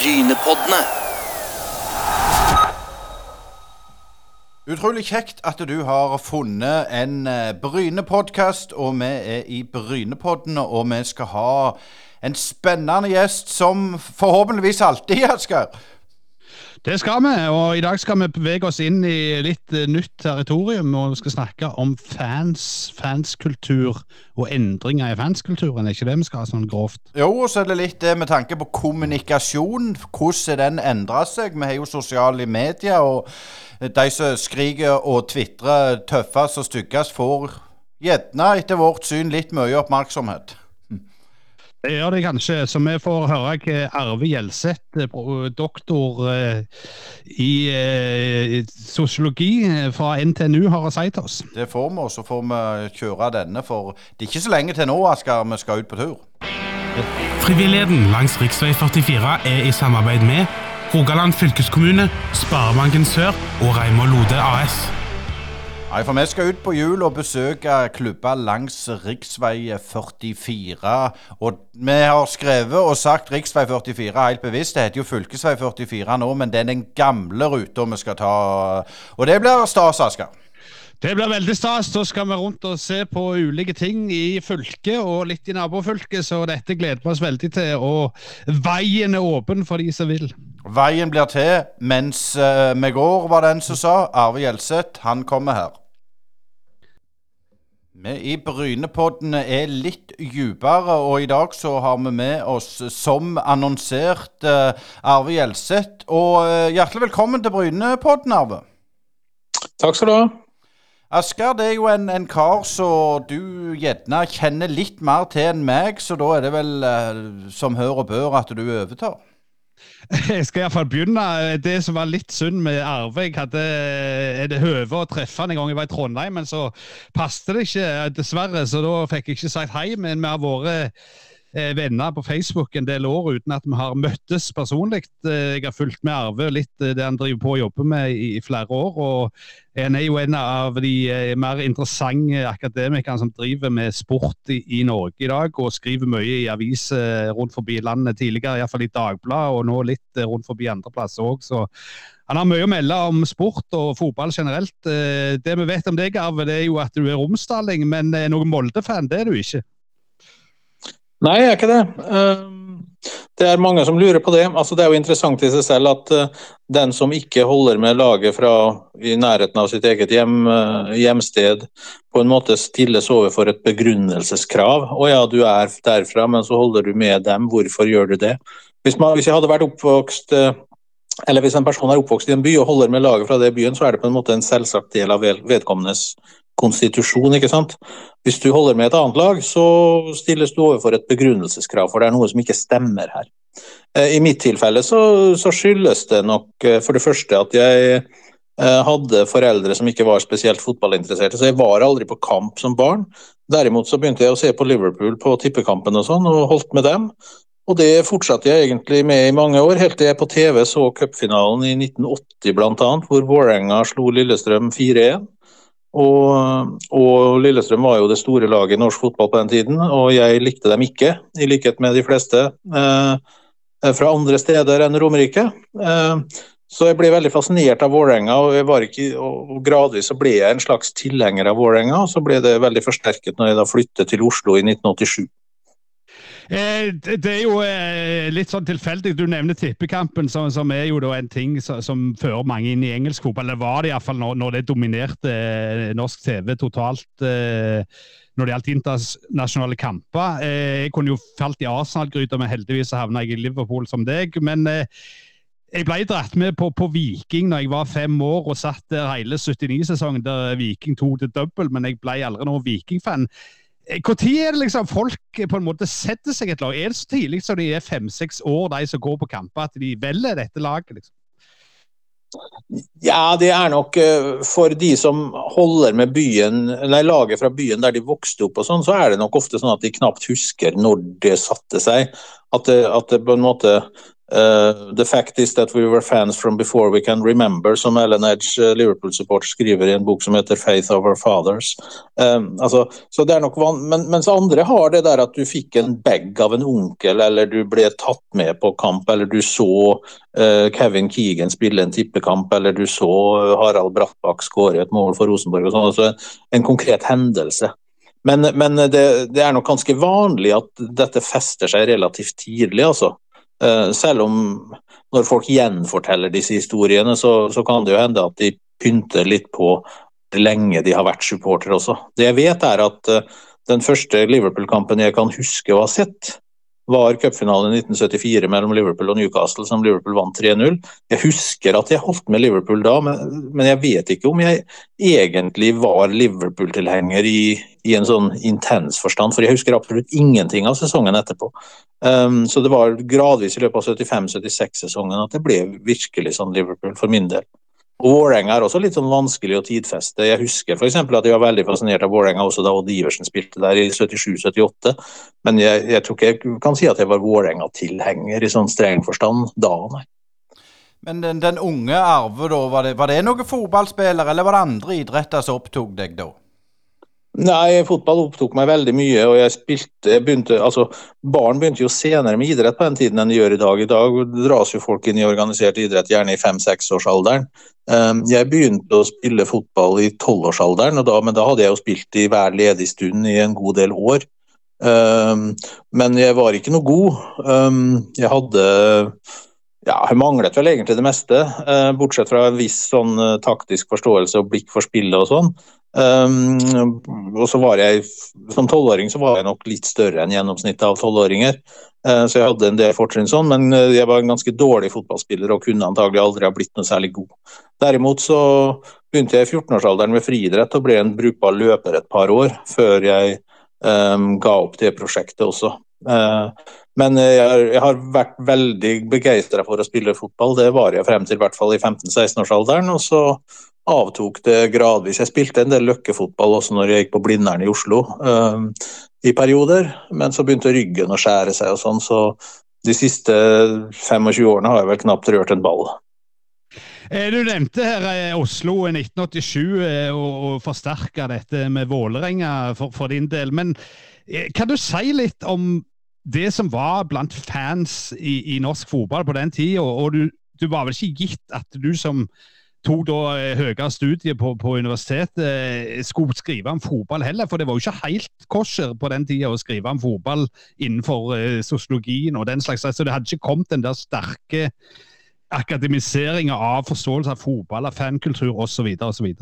Brynepoddene. Utrolig kjekt at du har funnet en eh, Bryne-podkast, og vi er i Brynepoddene, og vi skal ha en spennende gjest som forhåpentligvis alltid, Asgeir. Det skal vi, og i dag skal vi bevege oss inn i litt eh, nytt territorium. Og vi skal snakke om fans, fanskultur og endringer i fanskulturen. Er ikke det vi skal ha sånn grovt? Jo, og så er det litt det med tanke på kommunikasjon. Hvordan den endra seg? Vi har jo sosiale medier, og de som skriker og tvitrer tøffest og styggest, får gjerne etter vårt syn litt mye oppmerksomhet. Det gjør det kanskje, så vi får høre hva Arve Gjelseth, eh, doktor eh, i eh, sosiologi eh, fra NTNU, har å si til oss. Det får vi, og så får vi kjøre denne, for det er ikke så lenge til nå, Asker, vi skal ut på tur. Frivilligheten langs rv. 44 er i samarbeid med Rogaland fylkeskommune, Sparebanken Sør og Reimar Lode AS. Nei, for vi skal ut på jul og besøke klubber langs rv. 44. Og vi har skrevet og sagt rv. 44 helt bevisst. Det heter jo fylkesvei 44 nå, men det er den gamle ruta vi skal ta. Og det blir stas, Asker. Det blir veldig stas. Da skal vi rundt og se på ulike ting i fylket og litt i nabofylket, så dette gleder vi oss veldig til. Og veien er åpen for de som vil. Veien blir til mens eh, vi går, var den som sa. Arve Gjelseth, han kommer her. Vi i Brynepodden er litt dypere, og i dag så har vi med oss, som annonsert, eh, Arve Gjelseth. Og eh, hjertelig velkommen til Brynepodden, Arve. Takk skal du ha. Asker, det er jo en, en kar som du gjerne kjenner litt mer til enn meg, så da er det vel som hør og bør at du overtar. Jeg skal iallfall begynne. Det som var litt synd med Arve Jeg hadde et høve å treffe han en gang jeg var i Trondheim, men så passet det ikke, dessverre. Så da fikk jeg ikke sagt hei. Men vi har vært eh, venner på Facebook en del år uten at vi har møttes personlig. Eh, Jeg har fulgt med Arve litt eh, det han driver på å jobbe med i, flere år. og Han er jo en av de eh, mer interessante akademikerne som driver med sport i, Norge i dag, og skriver mye i aviser rundt forbi landet. Tidligere iallfall i Dagbladet, og nå litt eh, rundt forbi andreplasser òg. Så han har mye å melde om sport og fotball generelt. Eh, Det vi vet om deg, Arve, det er jo at du er romsdaling, men eh, noen Molde-fan, det er du ikke. Nei, jeg er ikke det. Ehm, Det er mange som lurer på det. Altså, det er jo interessant i seg selv at eh, den som ikke holder med laget fra i nærheten av sitt eget hjem, eh, hjemsted, på en måte stilles overfor et begrunnelseskrav. Å ja, du er derfra, men så holder du med dem. Hvorfor gjør du det? Hvis, man, hvis jeg hadde vært oppvokst eh, eller hvis en person er oppvokst i en by og holder med laget fra det byen, så er det på en måte en selvsagt del av vedkommendes konstitusjon. ikke sant? Hvis du holder med et annet lag, så stilles du overfor et begrunnelseskrav, for det er noe som ikke stemmer her. Eh, I mitt tilfelle så, så skyldes det nok eh, for det første at jeg eh, hadde foreldre som ikke var spesielt fotballinteresserte, så jeg var aldri på kamp som barn. Derimot så begynte jeg å se på Liverpool på tippekampen og sånn, og holdt med dem. Og det fortsatte jeg egentlig med i mange år, helt til jeg på TV så cupfinalen i 1980 bl.a., hvor Vålerenga slo Lillestrøm 4-1. Og, og Lillestrøm var jo det store laget i norsk fotball på den tiden, og jeg likte dem ikke, i likhet med de fleste eh, fra andre steder enn Romerike. Eh, så jeg ble veldig fascinert av Vålerenga, og, og gradvis så ble jeg en slags tilhenger av Vålerenga. og Så ble det veldig forsterket når jeg da flyttet til Oslo i 1987. Eh, det er jo eh, litt sånn tilfeldig. Du nevner tippekampen, som, er jo en ting som, fører mange inn i engelsk fotball. Eller var det iallfall når, når det dominerte eh, norsk TV totalt. Når det gjaldt internasjonale kamper. Jeg kunne jo falt i Arsenal-gryta, men heldigvis havna jeg i Liverpool som deg. Men jeg ble dratt med på, på Viking når jeg var fem år og satt der hele 79-sesongen der Viking tok det dobbelt, men jeg ble aldri noen Viking-fan. Når er det liksom folk på en måte setter seg et lag? Er det så tidlig som de er fem-seks år, de som går på kamper, at de velger dette laget? liksom? Ja, det er nok eh, for de som holder med byen, eller laget fra byen der de vokste opp og sånn, så er det nok ofte sånn at de knapt husker når det satte seg. At det, at på en måte Uh, the fact is that we were fans from before we can remember, som Ellen Edge, uh, Liverpool-support, skriver i en bok som heter 'Faith of Our Fathers'. Um, altså, så det er nok van Men, mens andre har det der at du fikk en bag av en onkel, eller du ble tatt med på kamp, eller du så uh, Kevin Keegan spille en tippekamp, eller du så Harald Brattbakk skåre et mål for Rosenborg, og sånn, altså en, en konkret hendelse. Men, men det, det, er nok ganske vanlig at dette fester seg relativt tidlig, altså. Eh, selv om når folk gjenforteller disse historiene, så, så, kan det jo hende at de pynter litt på hvor lenge de har vært supportere også. Det jeg vet er at uh, den første Liverpool-kampen jeg kan huske å ha sett, var cupfinalen i 1974 mellom Liverpool og Newcastle, som Liverpool vant 3-0. Jeg husker at jeg holdt med Liverpool da, men, men jeg vet ikke om jeg egentlig var Liverpool-tilhenger i, i, en sånn intens forstand, for jeg husker absolutt ingenting av sesongen etterpå. Um, så det var gradvis i løpet av 75-76-sesongen at det ble virkelig sånn Liverpool for min del. Og Vålerenga er også litt sånn vanskelig å tidfeste. Jeg husker f.eks. at jeg var veldig fascinert av Vålerenga også da Odd Iversen spilte der i 77-78, men jeg, jeg, tror ikke jeg kan si at jeg var Vålerenga-tilhenger i sånn streng forstand da, nei. Men den, den unge Arve, da, var det, var det noen fotballspiller, eller var det andre idretter som opptok deg da? Nei, fotball opptok meg veldig mye. og jeg spilte, jeg begynte, altså Barn begynte jo senere med idrett på den tiden enn de gjør i dag. I dag dras jo folk inn i organisert idrett gjerne i fem-seksårsalderen. Ehm, jeg begynte å spille fotball i tolvårsalderen, men da hadde jeg jo spilt i hver ledig stund i en god del år. Ehm, men jeg var ikke noe god. Ehm, jeg hadde ja, hun manglet vel egentlig det meste, eh, bortsett fra en viss sånn eh, taktisk forståelse og blikk for spillet og sånn. Um, og så var jeg Som tolvåring så var jeg nok litt større enn gjennomsnittet av tolvåringer. Uh, så jeg hadde en del fortrinn sånn, men uh, jeg var en ganske dårlig fotballspiller og kunne antagelig aldri ha blitt noe særlig god. Derimot så begynte jeg i 14-årsalderen med friidrett og ble en brukbar løper et par år, før jeg um, ga opp det prosjektet også. Uh, men jeg har, jeg har, vært veldig begeistra for å spille fotball, det var jeg frem til i hvert fall i 15-16-årsalderen. og så avtok det gradvis. Jeg spilte en del løkkefotball også når jeg gikk på Blindern i Oslo uh, i perioder, men så begynte ryggen å skjære seg og sånn, så de siste 25 årene har jeg vel knapt rørt en ball. Eh, du nevnte her eh, Oslo i 1987 eh, og, og forsterka dette med Vålerenga for, for, din del. Men kan du si litt om det som var blant fans i, i norsk fotball på den tida? Og du, du, var vel ikke gitt at du som tok da eh, høyere studie på, på, universitetet, eh, skulle skrive om fotball heller. For det var jo ikke helt kosher på den tida å skrive om fotball innenfor eh, sosiologien og den slags. Så det hadde ikke kommet den der sterke akademiseringa av forståelse av fotball, av fankultur osv. osv.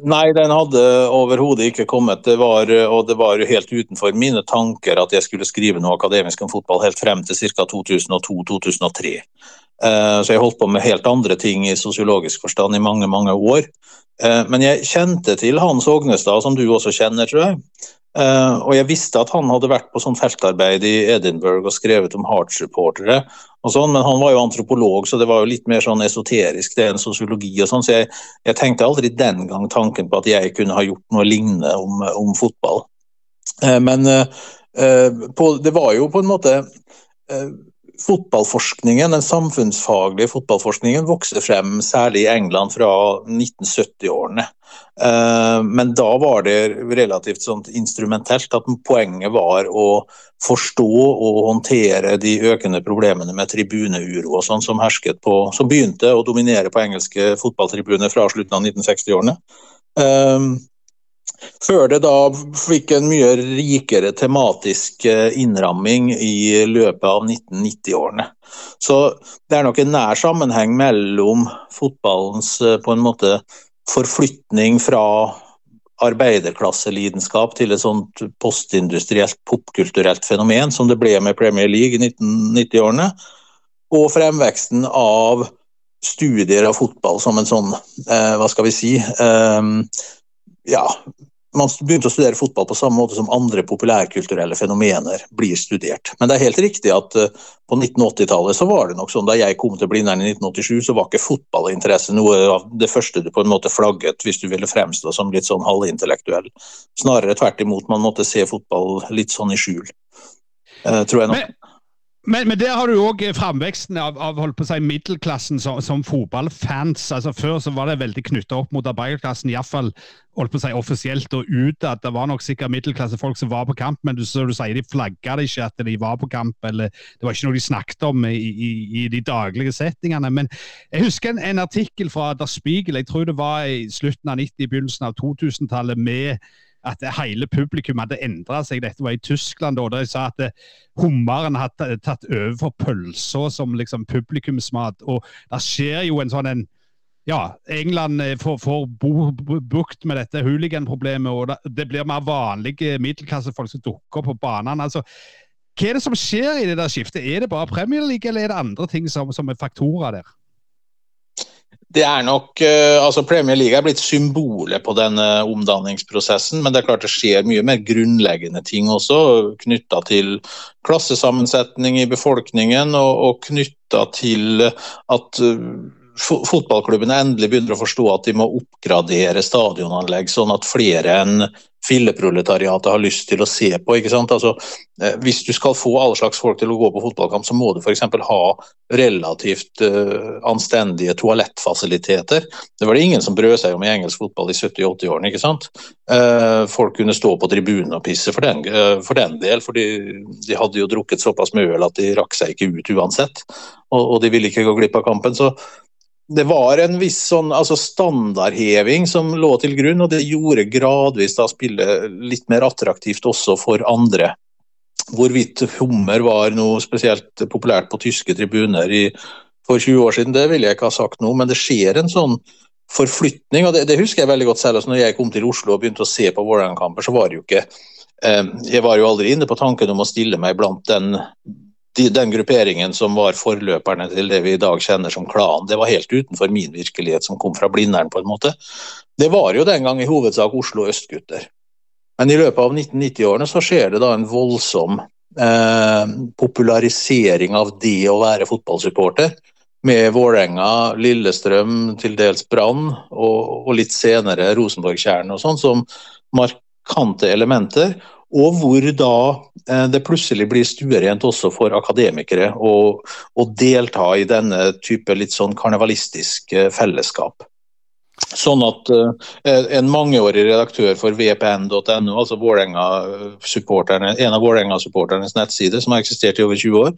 Nei, den hadde overhodet ikke kommet. Det var, og det var helt utenfor mine tanker at jeg skulle skrive noe akademisk om fotball helt frem til ca. 2002-2003. Eh, så jeg holdt på med helt andre ting i sosiologisk forstand i mange, mange år. Eh, men jeg kjente til Hans Ågnestad, som du også kjenner, tror jeg. Eh, og jeg visste at han hadde vært på sånn feltarbeid i Edinburgh og skrevet om Hearts-reportere. og sånn, Men han var jo antropolog, så det var jo litt mer sånn esoterisk det enn sosiologi. og sånn, Så jeg, jeg, tenkte aldri den gang tanken på at jeg kunne ha gjort noe lignende om, om fotball. Men på, det var jo på en måte fotballforskningen, den samfunnsfaglige fotballforskningen vokste frem særlig i England fra 1970-årene. Eh, men da var det relativt sånn instrumentelt at poenget var å forstå og håndtere de økende problemene med tribuneuro og sånn som hersket på, som begynte å dominere på engelske fotballtribuner fra slutten av 1960-årene. Før det da fikk en mye rikere tematisk eh, innramming i løpet av 1990-årene. Så det er nok en nær sammenheng mellom fotballens eh, på en måte forflytning fra arbeiderklasselidenskap til et sånt postindustrielt, popkulturelt fenomen som det ble med Premier League i 1990-årene, og fremveksten av studier av fotball som en sånn, eh, hva skal vi si, ja, man begynte å studere fotball på samme måte som andre populærkulturelle fenomener blir studert. Men det er helt riktig at uh, på 1980-tallet så var det nok sånn da jeg kom til Blindern i 1987, så var ikke fotballinteresse noe av det første du på en måte flagget hvis du ville fremstå som litt sånn halvintellektuell. Snarere tvert imot, man måtte se fotball litt sånn i skjul. Uh, tror jeg nok. Men Men, men, der har du òg framveksten av, av si, middelklassen som, som, fotballfans. altså Før så var det veldig knytta opp mot arbeiderklassen, iallfall si, offisielt og utad. Det var nok sikkert middelklassefolk som var på kamp, men du, du sier, de flagga ikke at de var på kamp. eller Det var ikke noe de snakket om i, i, i de daglige settingene. Men jeg husker en, en artikkel fra Der Spiegel, jeg tror det var i slutten av 90-, begynnelsen av 2000-tallet, med at hele publikum hadde endra seg. Dette var i Tyskland, da. De sa at eh, hummeren hadde tatt over for pølsa som liksom publikumsmat. Og det skjer jo en sånn en ja, England eh, får, får bukt med dette hooliganproblemet, og det blir mer vanlige middelklassefolk som dukker opp på banene. Altså, hva er det som skjer i det der skiftet? Er det bare Premier League, eller er det andre ting som, som er faktorer der? Det er nok, eh, altså Premier League er blitt symbolet på denne omdanningsprosessen, men det er klart det skjer mye mer grunnleggende ting også, knytta til klassesammensetning i befolkningen og, og knytta til at eh, fotballklubbene endelig begynner å forstå at de må oppgradere stadionanlegg, sånn at flere enn filleproletariatet har lyst til å se på. ikke sant? Altså, eh, hvis du skal få alle slags folk til å gå på fotballkamp, så må du f.eks. ha relativt uh, anstendige toalettfasiliteter. Det var det ingen som brød seg om i engelsk fotball i 70-80-årene. ikke sant? Uh, folk kunne stå på tribunen og pisse for den, uh, for den del, for de hadde jo drukket såpass med øl at de rakk seg ikke ut uansett. Og, og de ville ikke gå glipp av kampen. så det var en viss sånn, altså standardheving som lå til grunn, og det gjorde gradvis da spillet litt mer attraktivt også for andre. Hvorvidt hummer var noe spesielt populært på tyske tribuner i, for 20 år siden, det ville jeg ikke ha sagt noe, men det skjer en sånn forflytning. og Det, det husker jeg veldig godt selv. altså når jeg kom til Oslo og begynte å se på Vålerenga-kamper, så var det jo ikke eh, Jeg var jo aldri inne på tanken om å stille meg blant den de, den grupperingen som var forløperne til det vi i dag kjenner som klan, det var helt utenfor min virkelighet, som kom fra Blindern, på en måte. Det var jo den gang i hovedsak Oslo østgutter. Men i løpet av 1990-årene så skjer det da en voldsom eh, popularisering av det å være fotballsupporter. Med Vålerenga, Lillestrøm, til dels Brann, og, og, litt senere Rosenborg-Tjern og sånn, som markante elementer og hvor da eh, det plutselig blir stuerent også for akademikere å, å, delta i denne type litt sånn karnevalistisk eh, fellesskap. Sånn at uh, En mangeårig redaktør for vpn.no, altså en av Vålerenga-supporternes nettsider, som har eksistert i over 20 år,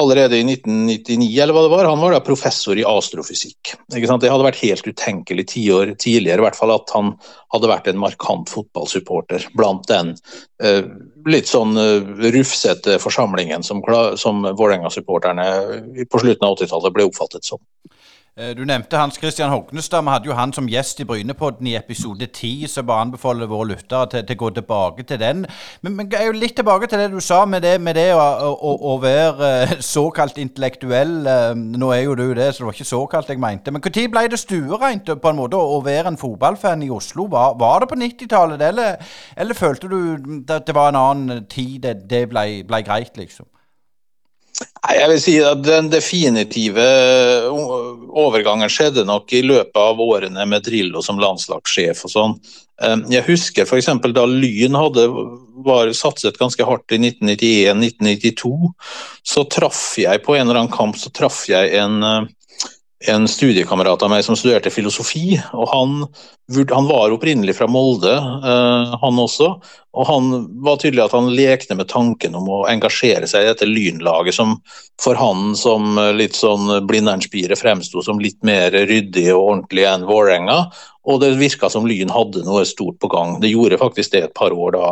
allerede i 1999, eller hva det var. Han var da professor i astrofysikk. Det hadde vært helt utenkelig tiår tidligere i hvert fall at han hadde vært en markant fotballsupporter blant den eh, litt sånn uh, rufsete forsamlingen som, som Vålerenga-supporterne på slutten av 80-tallet ble oppfattet som. Eh, du nevnte Hans Christian Hognestad. Vi hadde jo han som gjest i Brynepodden i episode 10, så bare anbefaler våre lyttere til, til, å gå tilbake til den. Men, men er jo litt tilbake til det du sa med det, med det å, å, å, være eh, såkalt intellektuell. Eh, nå er jo du det, så det var ikke såkalt jeg mente. Men når ble det stuereint på en måte å være en fotballfan i Oslo? Var, var det på 90-tallet, eller, eller, følte du at det var en annen tid det, det ble, ble greit, liksom? Jeg vil si at Den definitive overgangen skjedde nok i løpet av årene med Drillo som landslagssjef. og sånn. Ehm, jeg husker f.eks. da Lyn hadde var satset ganske hardt i 1991-1992. Så traff jeg på en eller annen kamp så traff jeg en eh, en studiekamerat av meg som studerte filosofi. og Han, han var opprinnelig fra Molde, uh, han også. Og han var tydelig at han lekte med tanken om å engasjere seg i dette lynlaget, som for han som litt sånn Blindern-spire fremsto som litt mer ryddig og ordentlig enn Vålerenga. Og det virka som Lyn hadde noe stort på gang. Det gjorde faktisk det et par år da,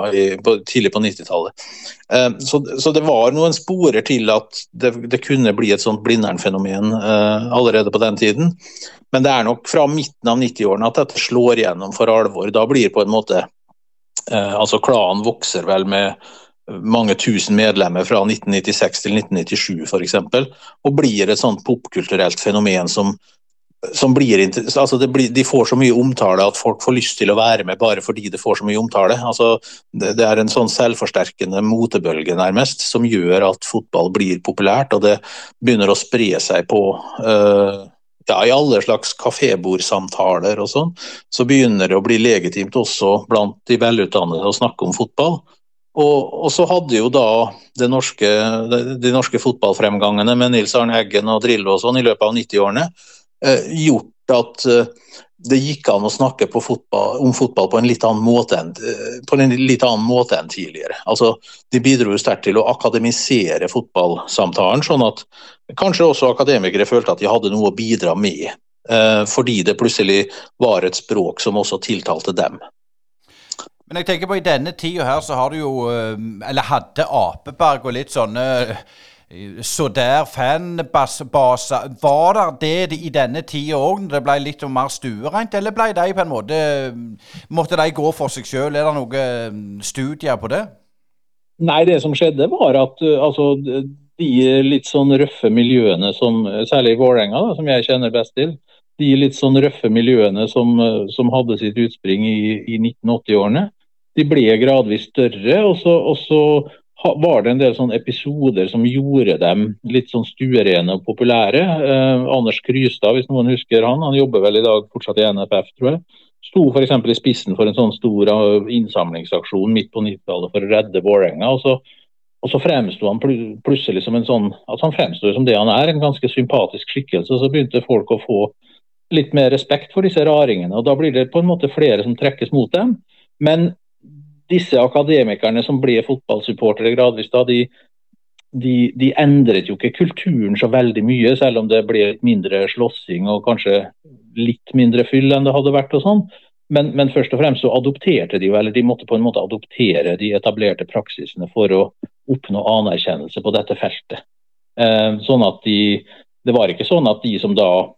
tidlig på 90-tallet. Eh, så, det var noen sporer til at det, det kunne bli et sånt Blindern-fenomen eh, allerede på den tiden. Men det er nok fra midten av 90-årene at dette slår igjennom for alvor. Da blir på en måte eh, Altså klanen vokser vel med mange tusen medlemmer fra 1996 til 1997 f.eks. Og blir et sånt popkulturelt fenomen som som blir, altså blir, De får så mye omtale at folk får lyst til å være med bare fordi det får så mye omtale. Altså, det, det, er en sånn selvforsterkende motebølge nærmest som gjør at fotball blir populært, og det begynner å spre seg på uh, ja, I alle slags kafébordsamtaler og sånn, så begynner det å bli legitimt også blant de velutdannede å snakke om fotball. Og, og, så hadde jo da norske, de norske fotballfremgangene med Nils Arne Eggen og Drillo og sånn i løpet av 90-årene eh, gjort at eh, det gikk an å snakke fotball, om fotball på en litt annen måte enn, eh, annen måte enn tidligere. Altså, de bidro sterkt til å akademisere fotballsamtalen, sånn at kanskje også akademikere følte at de hadde noe å bidra med. Eh, fordi det plutselig var et språk som også tiltalte dem. Men jeg tenker på i denne tida her så har du jo eh, Eller hadde Apeberg og litt sånne eh, så der fanbaser Var det det i denne tida òg, når det ble litt mer stuereint, eller ble de på en måte Måtte de gå for seg sjøl? Er det noen studier på det? Nei, det som skjedde var at altså, de litt sånn røffe miljøene, som, særlig i Vålerenga, som jeg kjenner best til, de litt sånn røffe miljøene som, som hadde sitt utspring i, i 1980-årene, de ble gradvis større. Og så, og så, var det en del sånne episoder som gjorde dem litt sånn stuerene og populære. Eh, Anders Krystad, hvis noen husker han, han jobber vel i dag fortsatt i NFF, tror jeg. Sto f.eks. i spissen for en sånn stor eh, innsamlingsaksjon midt på 90-tallet for å redde Vålerenga. Og så, og så fremsto han plutselig som en sånn, altså han fremstod som det han er, en ganske sympatisk skikkelse. Så begynte folk å få litt mer respekt for disse raringene. og Da blir det på en måte flere som trekkes mot dem. Men disse akademikerne som ble fotballsupportere gradvis, da, de, de, de, endret jo ikke kulturen så veldig mye, selv om det ble mindre slåssing og kanskje litt mindre fyll enn det hadde vært. og sånn. Men, men, først og fremst så adopterte de eller de måtte på en måte adoptere de etablerte praksisene for å oppnå anerkjennelse på dette feltet. Eh, sånn at de, Det var ikke sånn at de som da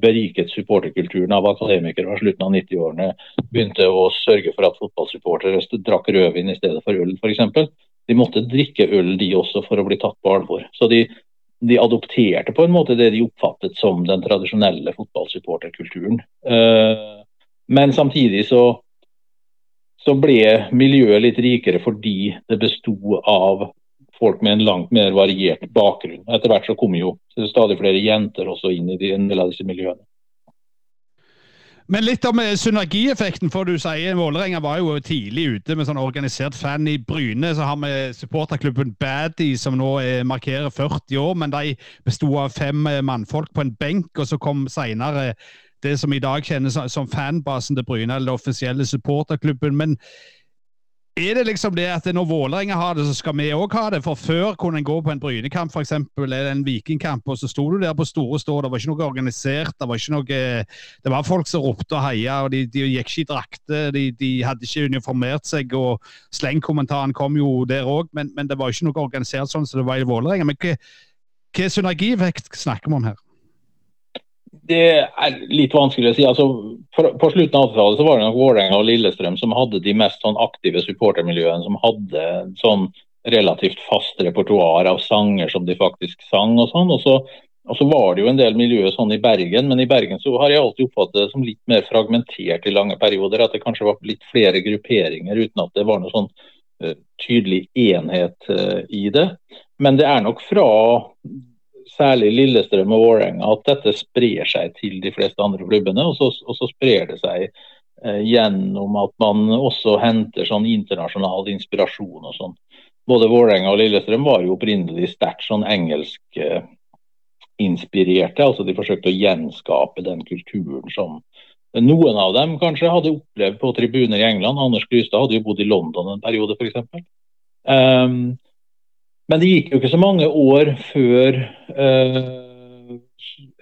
beriket supporterkulturen av akademikere fra slutten av 90-årene. Begynte å sørge for at fotballsupportere drakk rødvin i stedet for øl, f.eks. De måtte drikke øl de også for å bli tatt på alvor. Så de, de, adopterte på en måte det de oppfattet som den tradisjonelle fotballsupporterkulturen. Eh, men samtidig så, så ble miljøet litt rikere fordi det besto av folk med en langt mer variert bakgrunn. Etter hvert så kommer jo stadig flere jenter også inn i en del av disse miljøene. Men litt om eh, synergieffekten, for du sier Vålerenga var jo tidlig ute med sånn organisert fan. I Bryne så har vi supporterklubben Baddy, som nå eh, markerer 40 år. Men de besto av fem eh, mannfolk på en benk, og så kom seinere det som i dag kjennes som fanbasen til Bryne, eller den offisielle supporterklubben. Men er det liksom det at når Vålerenga har det, så skal vi òg ha det? For før kunne en gå på en Brynekamp f.eks., eller en Vikingkamp, og så sto du der på store stå. Det var ikke noe organisert. Det var ikke noe Det var folk som ropte og heia, og de, de gikk ikke i drakter. De, de, hadde ikke uniformert seg, og slengkommentaren kom jo der òg, men, men, det var ikke noe organisert sånn som det var i Vålerenga. Men hva synergivekt snakker vi om her? Det er litt vanskelig å si. Altså, på slutten av 80-tallet var det nok Vålerenga og Lillestrøm som hadde de mest sånn, aktive supportermiljøene, som hadde sånn relativt fast repertoar av sanger som de faktisk sang. og sånn. Og så, og så var det jo en del miljøer sånn i Bergen, men i Bergen så har jeg alltid oppfattet det som litt mer fragmentert i lange perioder. At det kanskje var litt flere grupperinger uten at det var noe sånn uh, tydelig enhet uh, i det. Men det er nok fra særlig Lillestrøm og Vålerenga, at dette sprer seg til de fleste andre klubbene. Og så, og så sprer det seg eh, gjennom at man også henter sånn internasjonal inspirasjon og sånn. Både Vålerenga og Lillestrøm var jo opprinnelig sterkt sånn engelskinspirerte. Eh, altså de forsøkte å gjenskape den kulturen som noen av dem kanskje hadde opplevd på tribuner i England. Anders Grystad hadde jo bodd i London en periode, f.eks. Um, men det gikk jo ikke så mange år før uh,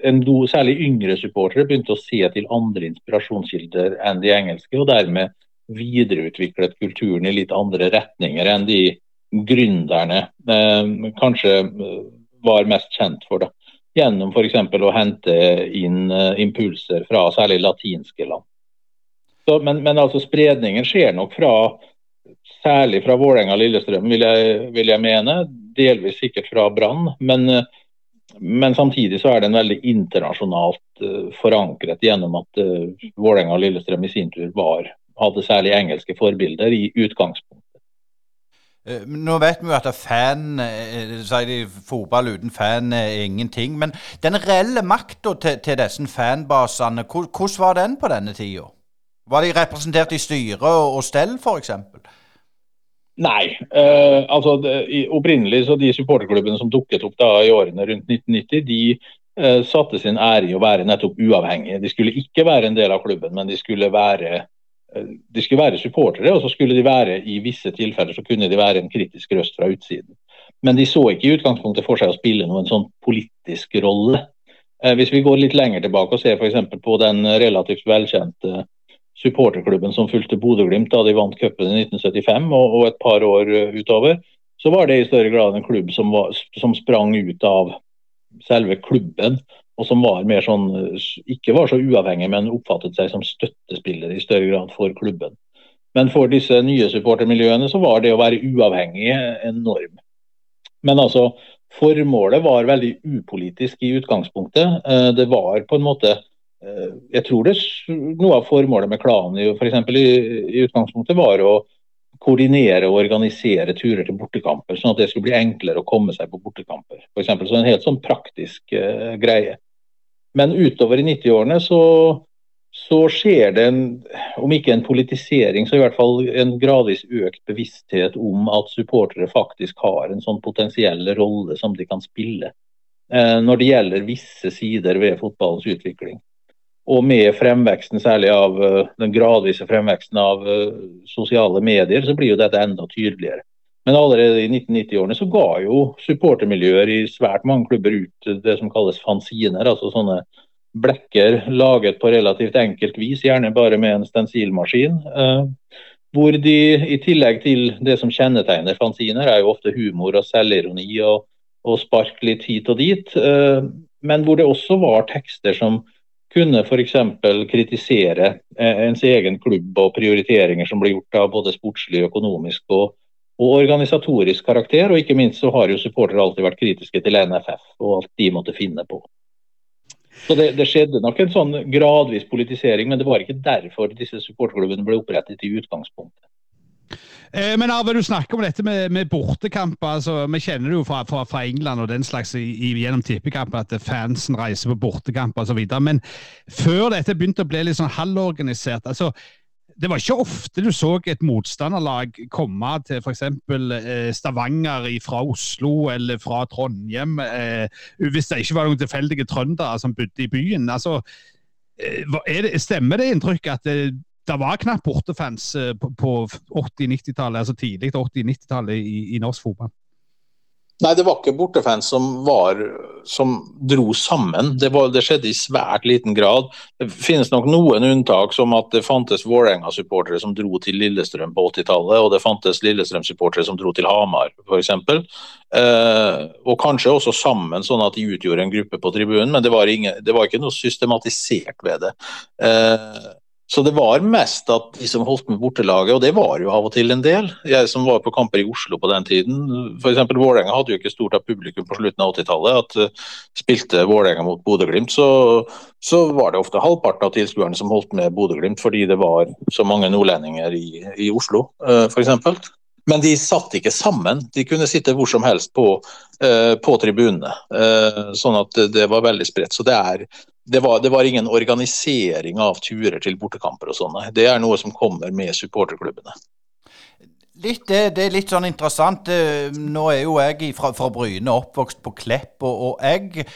en do, særlig yngre supportere begynte å se til andre inspirasjonskilder enn de engelske, og dermed videreutviklet kulturen i litt andre retninger enn de gründerne uh, kanskje eh, var mest kjent for. Da. Gjennom f.eks. å hente inn uh, impulser fra særlig latinske land. Så, men, men altså spredningen skjer nok fra særlig fra Vålerenga og Lillestrøm, vil jeg, vil jeg, mene. Delvis sikkert fra Brann. Men, men, samtidig så er den veldig internasjonalt uh, forankret gjennom at uh, Vålerenga og Lillestrøm i sin tur var, hadde særlig engelske forbilder i utgangspunktet. Eh, nå vet vi jo at fan, sier de, fotball uten fan er ingenting. Men den reelle makta til, til, disse fanbasene, hvordan var den på denne tida? Var de representert i styre og stell, f.eks.? Nei. Eh, altså det, Opprinnelig så de supporterklubbene som dukket opp da i årene rundt 1990, de eh, satte sin ære i å være nettopp uavhengige. De skulle ikke være en del av klubben, men de skulle være, uh, de skulle være supportere. Og så skulle de være i visse tilfeller så kunne de være en kritisk røst fra utsiden. Men de så ikke i utgangspunktet for seg å spille noen sånn politisk rolle. hvis vi går litt lenger tilbake og ser f.eks. på den relativt velkjente supporterklubben som fulgte Bodø-Glimt da de vant cupen i 1975 og, og, et par år eh, utover, så var det i større grad en klubb som, var, som sprang ut av selve klubben, og som var mer sånn, ikke var så uavhengig, men oppfattet seg som støttespiller i større grad for klubben. Men for disse nye supportermiljøene så var det å være uavhengig en norm. Men altså, formålet var veldig upolitisk i utgangspunktet. Eh, det var på en måte Eh, jeg tror det noe av formålet med klanen for i, i utgangspunktet var å koordinere og organisere turer til bortekamper, sånn at det skulle bli enklere å komme seg på bortekamper. For eksempel, så En helt sånn praktisk uh, greie. Men utover i 90-årene så, så, skjer det, en, om ikke en politisering, så i hvert fall en gradvis økt bevissthet om at supportere faktisk har en sånn potensiell rolle som de kan spille uh, når det gjelder visse sider ved fotballens utvikling. Og med fremveksten særlig av eh, den gradvise fremveksten av eh, sosiale medier, så blir jo dette enda tydeligere. Men allerede i 1990-årene så ga jo supportermiljøer i svært mange klubber ut det som kalles fanziner, altså sånne blekker laget på relativt enkelt vis, gjerne bare med en stensilmaskin. Eh, hvor de i tillegg til det som kjennetegner fanziner, er jo ofte humor og selvironi og, og spark litt hit og dit. Men hvor det også var tekster som kunne f.eks. kritisere eh, ens egen klubb og prioriteringer som blir gjort av både sportslig, økonomisk og, og, organisatorisk karakter. Og ikke minst så har jo supportere alltid vært kritiske til NFF og alt de måtte finne på. Så det, det, skjedde nok en sånn gradvis politisering, men det var ikke derfor disse supporterklubbene ble opprettet i utgangspunktet. Eh, men Arve, du snakker om dette med, med bortekamper. altså Vi kjenner det jo fra, fra, fra England og den slags i, gjennom tippekamper at fansen reiser på bortekamper osv. Men før dette begynte å bli litt sånn halvorganisert altså det var ikke ofte du så et motstanderlag komme til f.eks. Eh, Stavanger fra Oslo eller fra Trondheim, eh, hvis det ikke var noen tilfeldige trøndere som bodde i byen. Altså, eh, det, stemmer det inntrykket at det, var knapt bortefans eh, på 80-90-tallet, altså tidlig 80-90-tallet i, i, norsk fotball? Nei, det var ikke bortefans som, var, som dro sammen. Det, var, det, skjedde i svært liten grad. Det finnes nok noen unntak, som at det fantes Vålerenga-supportere som dro til Lillestrøm på 80-tallet, og det fantes Lillestrøm-supportere som dro til Hamar, f.eks. Eh, og kanskje også sammen, sånn at de utgjorde en gruppe på tribunen, men det var, ingen, det var ikke noe systematisert ved det. Eh, så det var mest at de som holdt med bortelaget, og det var jo av og til en del. Jeg som var på kamper i Oslo på den tiden, f.eks. Vålerenga hadde jo ikke stort av publikum på slutten av 80-tallet. At uh, Spilte Vålerenga mot Bodø-Glimt, så, så, var det ofte halvparten av tilskuerne som holdt med Bodø-Glimt, fordi det var så mange nordlendinger i, i Oslo, eh, f.eks. Men de satt ikke sammen. De kunne sitte hvor som helst på, uh, på tribunene. Sånn at det var veldig spredt. Så det er, det var, det var, ingen organisering av turer til bortekamper og sånn. Det er noe som kommer med supporterklubbene. Litt, det, det, er litt sånn interessant. Nå er jo jeg fra, fra Bryne oppvokst på Klepp, og, og jeg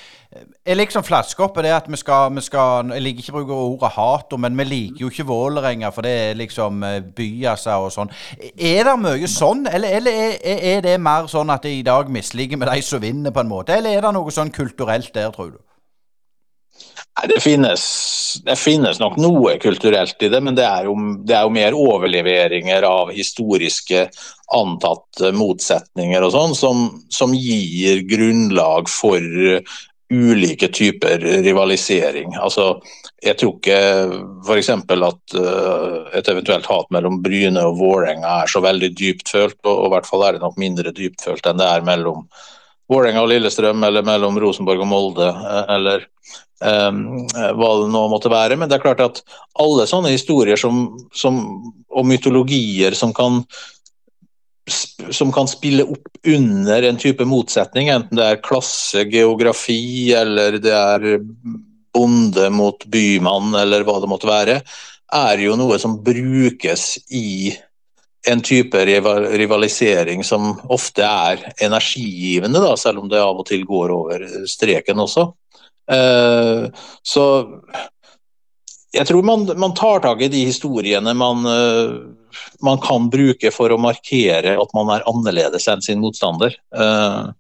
er liksom flaska opp det at vi skal, vi skal, Jeg liker ikke å bruke ordet hater, men vi liker jo ikke Vålerenga, for det er liksom eh, byasa og sånn. Er det mye sånn, eller, eller er, er, det mer sånn at i dag misliker med de som vinner, på en måte? Eller er det noe sånn kulturelt der, tror du? Det finnes, det finnes, nok noe kulturelt i det, men det er, jo, det er jo mer overleveringer av historiske antatte motsetninger og sånn, som, som, gir grunnlag for ulike typer rivalisering. Altså, jeg tror ikke f.eks. at uh, et eventuelt hat mellom Bryne og Vålerenga er så veldig dyptfølt, og, og i hvert fall er det nok mindre dyptfølt enn det er mellom Vålerenga og Lillestrøm, eller mellom Rosenborg og Molde, eh, eller um, hva det nå måtte være. Men det er klart at alle sånne historier som, som, og mytologier som kan som kan spille opp under en type motsetning, enten det er klasse, geografi eller det er bonde mot bymann eller hva det måtte være, er jo noe som brukes i en type rivalisering som ofte er energigivende, da, selv om det av og til går over streken også. Eh, så jeg tror man, man, tar tak i de historiene man, uh, man, kan bruke for å markere at man er annerledes enn sin motstander. Uh,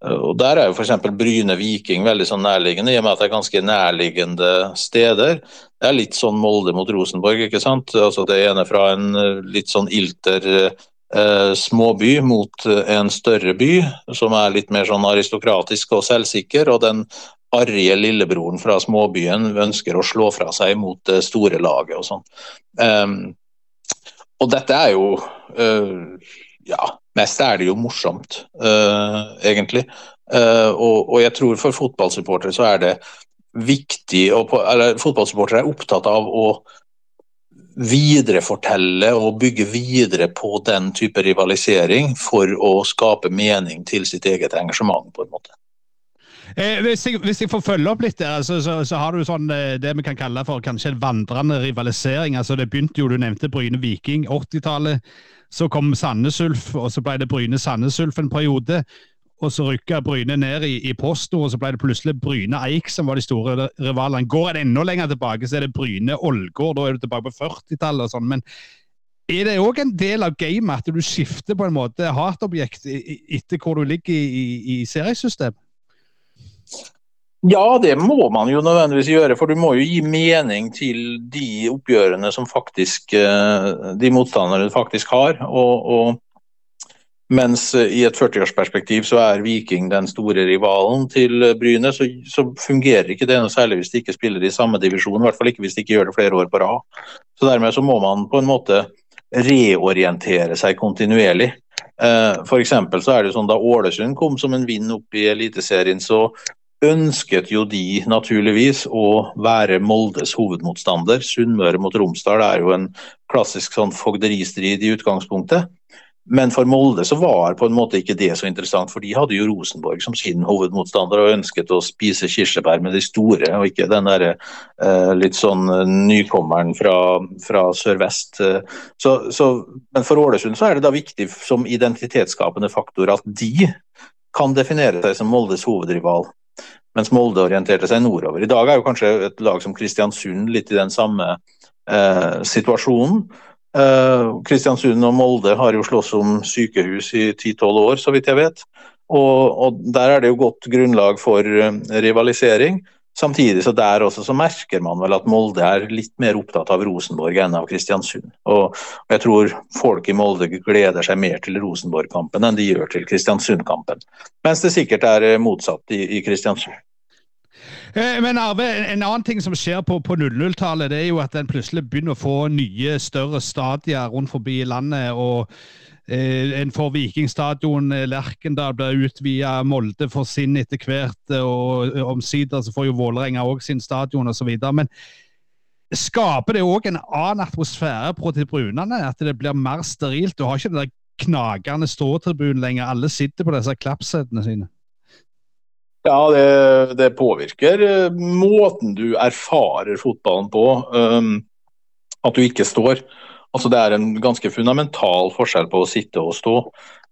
og Der er jo f.eks. Bryne Viking veldig sånn nærliggende, i og med at det er ganske nærliggende steder. Det er litt sånn Molde mot Rosenborg, ikke sant. Altså Det ene fra en litt sånn ilter eh, småby mot en større by, som er litt mer sånn aristokratisk og selvsikker. og den arrige lillebroren fra småbyen ønsker å slå fra seg mot det store laget og sånn. Um, og dette er jo uh, Ja, mest er det jo morsomt, uh, egentlig. Uh, og, og, jeg tror for fotballsupportere så er det viktig og eller Fotballsupportere er opptatt av å viderefortelle og bygge videre på den type rivalisering for å skape mening til sitt eget engasjement, på en måte. Eh, hvis, jeg, hvis, jeg, får følge opp litt der, så, så, så har du sånn, eh, det vi kan kalle for kanskje en vandrende rivalisering. altså Det begynte jo, du nevnte Bryne Viking, 80-tallet. Så kom Sandnes Ulf, og så ble det Bryne Sandnes Ulf en periode. Og så rykka Bryne ned i, i posto, og så ble det plutselig Bryne Eik som var de store rivalene. Går en enda lenger tilbake, så er det Bryne Ålgård. Da er du tilbake på 40-tallet og sånn. Men er det òg en del av gamet at du skifter på en måte hatobjekt etter hvor du ligger i, i, i seriesystemet? Ja, det må man jo nødvendigvis gjøre, for du må jo gi mening til de oppgjørene som faktisk eh, de motstanderne du faktisk har. Og, og, mens i et 40-årsperspektiv så er Viking den store rivalen til Bryne, så, så, fungerer ikke det noe særlig hvis de ikke spiller i samme divisjon. I hvert fall ikke hvis de ikke gjør det flere år på rad. Så dermed så må man på en måte reorientere seg kontinuerlig. For så er det sånn da Ålesund kom som en vind opp i Eliteserien, så ønsket jo de naturligvis å være Moldes hovedmotstander. Sunnmøre mot Romsdal er jo en klassisk sånn fogderistrid i utgangspunktet. Men for Molde så var på en måte ikke det så interessant, for de hadde jo Rosenborg som sin hovedmotstander og ønsket å spise kirsebær med de store, og ikke den der eh, litt sånn nykommeren fra, fra sørvest. Så, så, men for Ålesund så er det da viktig som identitetsskapende faktor at de kan definere seg som Moldes hovedrival mens Molde orienterte seg nordover. I dag er jo kanskje et lag som Kristiansund litt i den samme eh, situasjonen. Eh, Kristiansund og Molde har jo slåss om sykehus i 10-12 år, så vidt jeg vet. Og, og, Der er det jo godt grunnlag for eh, rivalisering. Samtidig så der også så merker man vel at Molde er litt mer opptatt av Rosenborg enn av Kristiansund. Og, jeg tror folk i Molde gleder seg mer til Rosenborg-kampen enn de gjør til Kristiansund-kampen. Mens det sikkert er eh, motsatt i, i Kristiansund. Eh, men Arve, En annen ting som skjer på, på 00-tallet, det er jo at en plutselig begynner å få nye, større stadier rundt forbi landet. og en får Vikingstadion, eh, Lerkendal blir utvida, Molde får sin etter hvert, eh, og omsider så får jo Vålerenga òg sin stadion osv. Men skaper det òg en annen atmosfære på tribunene? At det blir mer sterilt? Du har ikke den der knagende ståtribunen lenger, alle sitter på disse klappsetene sine. Ja, det, det, påvirker måten du erfarer fotballen på. Um, at du ikke står. Altså Det er en ganske fundamental forskjell på å sitte og stå.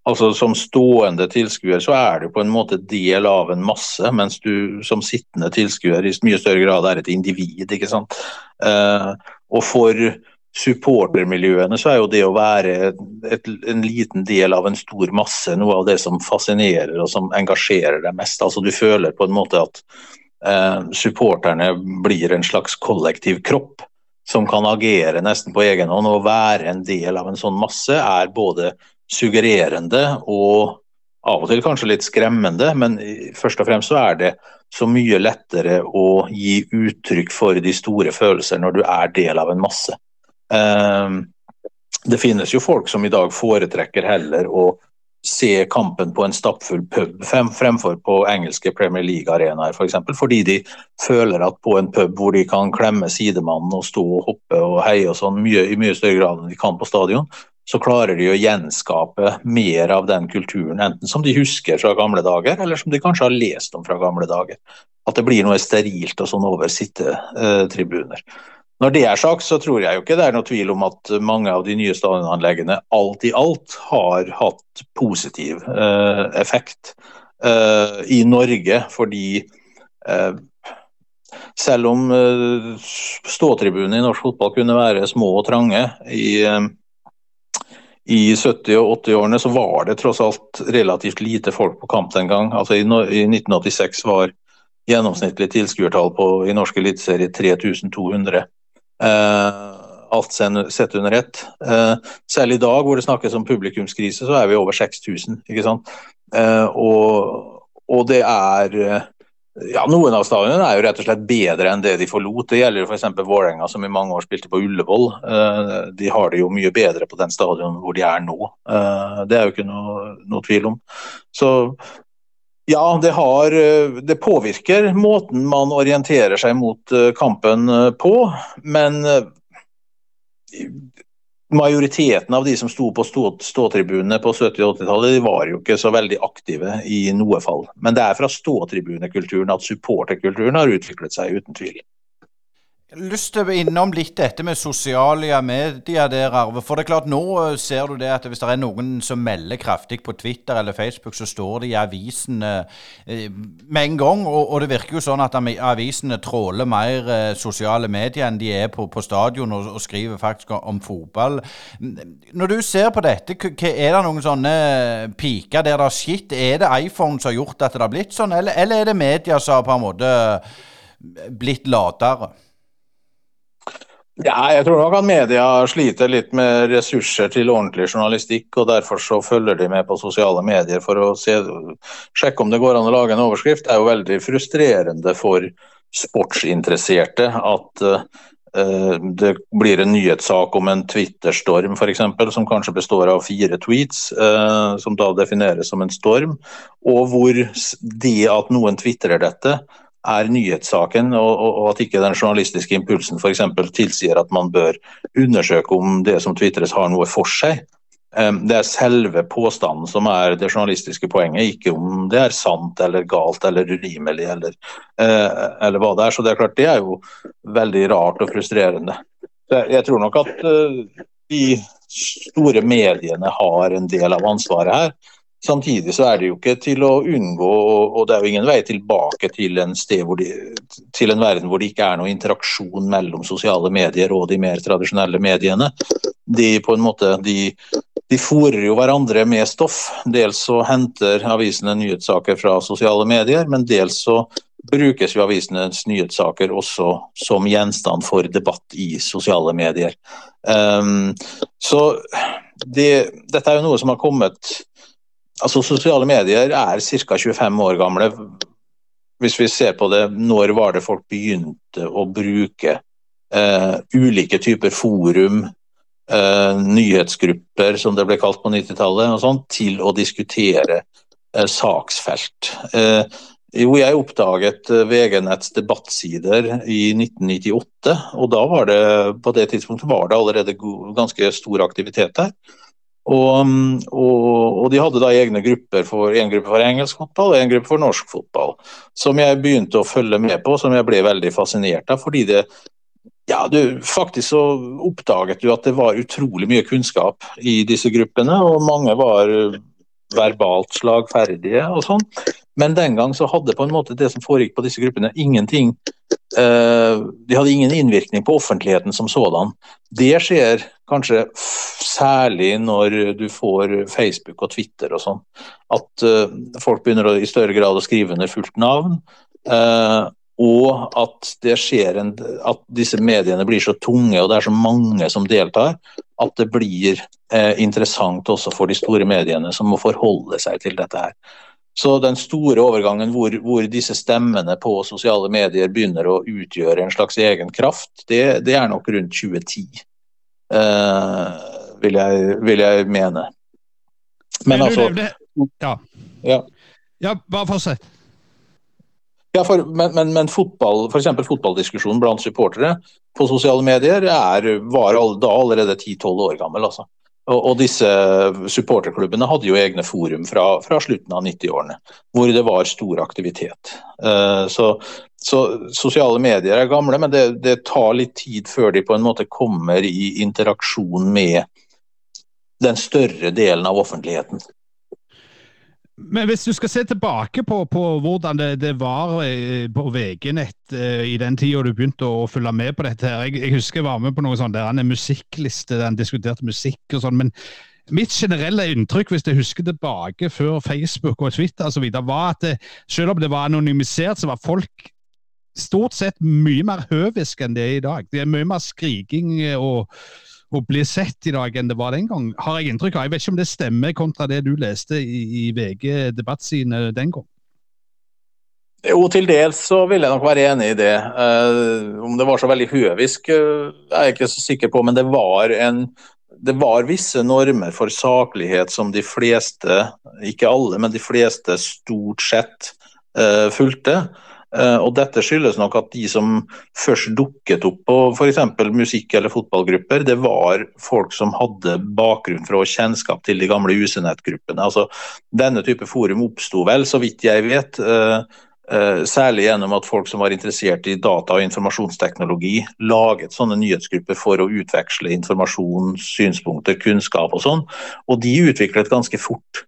Altså Som stående tilskuer så er du på en måte del av en masse, mens du som sittende tilskuer i mye større grad er et individ. ikke sant? Eh, og for supportermiljøene så er jo det å være et, en liten del av en stor masse noe av det som fascinerer og som engasjerer deg mest. Altså Du føler på en måte at eh, supporterne blir en slags kollektiv kropp som kan agere nesten på egen hånd og være en del av en sånn masse, er både suggererende og av og til kanskje litt skremmende, men først og fremst så er det så mye lettere å gi uttrykk for de store følelser når du er del av en masse. Ehm, det finnes jo folk som i dag foretrekker heller å se kampen på en stappfull pub fremfor på engelske Premier League-arenaer f.eks. For eksempel, fordi de føler at på en pub hvor de kan klemme sidemannen og stå og hoppe og heie og sånn mye, i mye større grad enn de kan på stadion, så klarer de å gjenskape mer av den kulturen, enten som de husker fra gamle dager, eller som de kanskje har lest om fra gamle dager. At det blir noe sterilt og sånn over sittetribuner. Når det er sagt, så tror jeg jo ikke det er noe tvil om at mange av de nye stadionanleggene alt i alt har hatt positiv eh, effekt eh, i Norge, fordi eh, selv om ståtribunene i norsk fotball kunne være små og trange i, i 70- og 80-årene, så var det tross alt relativt lite folk på kamp den gang. Altså I, i 1986 var gjennomsnittlig tilskuertall i norsk eliteserie 3200. Eh, alt sett under ett. Eh, selv i dag hvor det snakkes om publikumskrise, så er vi over 6000. ikke sant? Eh, og, og det er ja, Noen av stadionene er jo rett og slett bedre enn det de forlot. Det gjelder f.eks. Vålerenga, som i mange år spilte på Ullevål. De har det jo mye bedre på den stadion hvor de er nå. Det er jo ikke noe, noe tvil om. Så ja, det, har, eh, det, påvirker måten man orienterer seg mot eh, kampen eh, på. Men majoriteten av de som sto på ståtribunene på 70- og 80-tallet, var jo ikke så veldig aktive i noe fall. Men det er fra ståtribunekulturen at supporterkulturen har utviklet seg, uten tvil lyst til å innom litt dette med sosiale medier der, Arve. For det er klart, nå eh, ser du det at hvis det er noen som melder kraftig på Twitter eller Facebook, så står det i avisen eh, med en gang. Og, og, det virker jo sånn at avisene tråler mer eh, sosiale medier enn de er på, på stadion og, og, skriver faktisk om fotball. Når du ser på dette, er det noen sånne piker der det har skitt? Er det iPhone som har gjort at det har blitt sånn, eller, eller er det media som har på en måte blitt latere? Ja, jeg tror nok at media sliter litt med ressurser til ordentlig journalistikk, og derfor så følger de med på sosiale medier for å se, sjekke om det går an å lage en overskrift. Det er jo veldig frustrerende for sportsinteresserte at uh, det blir en nyhetssak om en Twitter-storm f.eks., som kanskje består av fire tweets, uh, som da defineres som en storm, og hvor det at noen tvitrer dette, er nyhetssaken, og, og, at ikke den journalistiske impulsen f.eks. tilsier at man bør undersøke om det som tvitres har noe for seg. Det er selve påstanden som er det journalistiske poenget, ikke om det er sant eller galt eller urimelig eller, eh, eller hva det er. Så det er klart det er jo veldig rart og frustrerende. Jeg tror nok at eh, de store mediene har en del av ansvaret her. Samtidig så er det jo ikke til å unngå, og det er jo ingen vei tilbake til en, de, til en verden hvor det ikke er noe interaksjon mellom sosiale medier og de mer tradisjonelle mediene. De på en måte, de, de fòrer jo hverandre med stoff. Dels så henter avisene nyhetssaker fra sosiale medier, men dels så brukes jo avisenes nyhetssaker også som gjenstand for debatt i sosiale medier. Um, så det, dette er jo noe som har kommet Altså, Sosiale medier er ca. 25 år gamle. Hvis vi ser på det, når var det folk begynte å bruke eh, ulike typer forum, eh, nyhetsgrupper som det ble kalt på 90-tallet, til å diskutere eh, saksfelt. Eh, jo, jeg oppdaget eh, VG-netts debattsider i 1998, og da var det, på det tidspunktet var det allerede ganske stor aktivitet der. Og, og, og, de hadde da egne grupper for en gruppe for engelsk fotball og en gruppe for norsk fotball. Som jeg begynte å følge med på, som jeg ble veldig fascinert av. fordi det ja, du, Faktisk så oppdaget du at det var utrolig mye kunnskap i disse gruppene, og mange var verbalt slagferdige og sånn. Men den gang så hadde på en måte det som foregikk på disse gruppene, ingenting eh, De hadde ingen innvirkning på offentligheten som sådan. Det skjer kanskje særlig når du får Facebook og Twitter og sånn. At uh, folk begynner å, i større grad å skrive under fullt navn. Uh, og at en, at disse mediene blir så tunge og det er så mange som deltar, at det blir eh, interessant også for de store mediene som må forholde seg til dette her. Så den store overgangen hvor, hvor, disse stemmene på sosiale medier begynner å utgjøre en slags egen kraft, det, det er nok rundt 2010. Uh, vil, jeg, vil, jeg, mene. Men, Men altså ja. ja. ja. bare fortsett. Ja, for, men, men, men fotball, f.eks. fotballdiskusjonen blant supportere på sosiale medier er, var da allerede 10-12 år gammel. altså. Og, disse supporterklubbene hadde jo egne forum fra, fra slutten av 90-årene, hvor det var stor aktivitet. Uh, så så sosiale medier er gamle, men det, det, tar litt tid før de på en måte kommer i interaksjon med den større delen av offentligheten. Men hvis du skal se tilbake på, på hvordan det, det, var eh, på VG-nett eh, i den tida du begynte å, følge med på dette her. Jeg, jeg husker jeg var med på noe sånt der en musikkliste der han diskuterte musikk og sånn. men Mitt generelle inntrykk, hvis jeg husker tilbake før Facebook og Twitter videre, var at det, selv om det var anonymisert, så var folk stort sett mye mer høviske enn det er i dag. Det er mye mer skriking og å bli sett i dag enn det var den gang, har jeg inntrykk av. Jeg vet ikke om det stemmer kontra det du leste i, i VG debattsiden den gang? Jo, til dels så vil jeg nok være enig i det. Uh, om det var så veldig høvisk, uh, er jeg ikke så sikker på, men det var, en, det var visse normer for saklighet som de fleste, ikke alle, men de fleste stort sett uh, fulgte. Eh, og dette skyldes nok at de som først dukket opp på f.eks. musikk- eller fotballgrupper, det var folk som hadde bakgrunn fra kjennskap til de gamle UC-nettgruppene. Altså, denne type forum oppsto vel, så vidt jeg vet, eh, eh, særlig gjennom at folk som var interessert i data- og informasjonsteknologi, laget sånne nyhetsgrupper for å utveksle informasjon, synspunkter, kunnskap og sånn. Og de utviklet ganske fort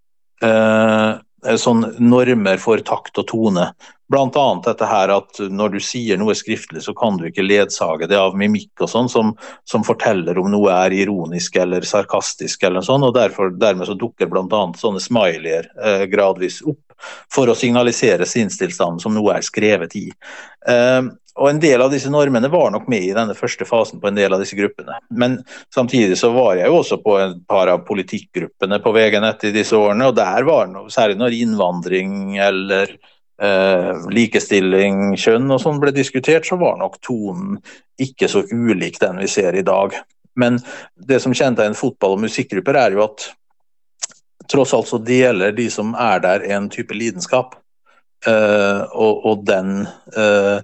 sånn normer for takt og tone. Bl.a. dette her at når du sier noe skriftlig, så kan du ikke ledsage det av mimikk og sånn, som, som, forteller om noe er ironisk eller sarkastisk eller sånn, og derfor, dermed så dukker bl.a. sånne smileyer eh, gradvis opp for å signalisere sinnstilstanden som noe er skrevet i. Eh, og En del av disse normene var nok med i denne første fasen på en del av disse gruppene. Men samtidig så var jeg jo også på et par av politikkgruppene på VG-nett i disse årene, og der var det særlig når innvandring eller eh, likestilling, kjønn og sånn ble diskutert, så var nok tonen ikke så ulik den vi ser i dag. Men det som kjennetegner fotball- og musikkgrupper, er jo at tross alt så deler de som er der, en type lidenskap. Eh, og, og, den eh,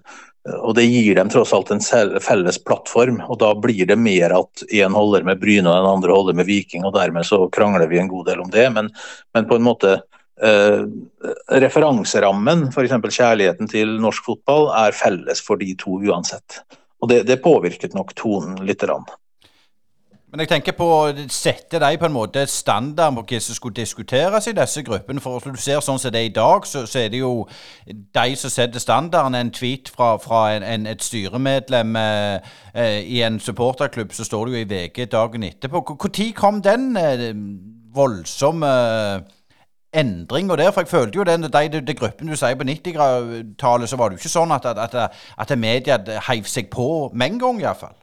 og det gir dem tross alt en felles plattform. og Da blir det mer at én holder med Bryne og den andre holder med Viking, og dermed så krangler vi en god del om det. Men, men på en måte Eh, referanserammen, f.eks. kjærligheten til norsk fotball, er felles for de to uansett. Og Det, det påvirket nok tonen litt. Rann. Men jeg tenker på å sette de på en måte standard på hva som skulle diskuteres i disse gruppene. For du ser sånn som det er i dag, så, så, er det jo de som setter standarden. En tweet fra, fra en, en, et styremedlem eh, eh, i en supporterklubb, så står det jo i VG dagen etterpå. Når kom den eh, voldsomme eh, der? For jeg følte jo den, de, de, de gruppen du sier på 90-tallet, så var det jo ikke sånn at, at, at, at media heiv seg på med en gang, iallfall.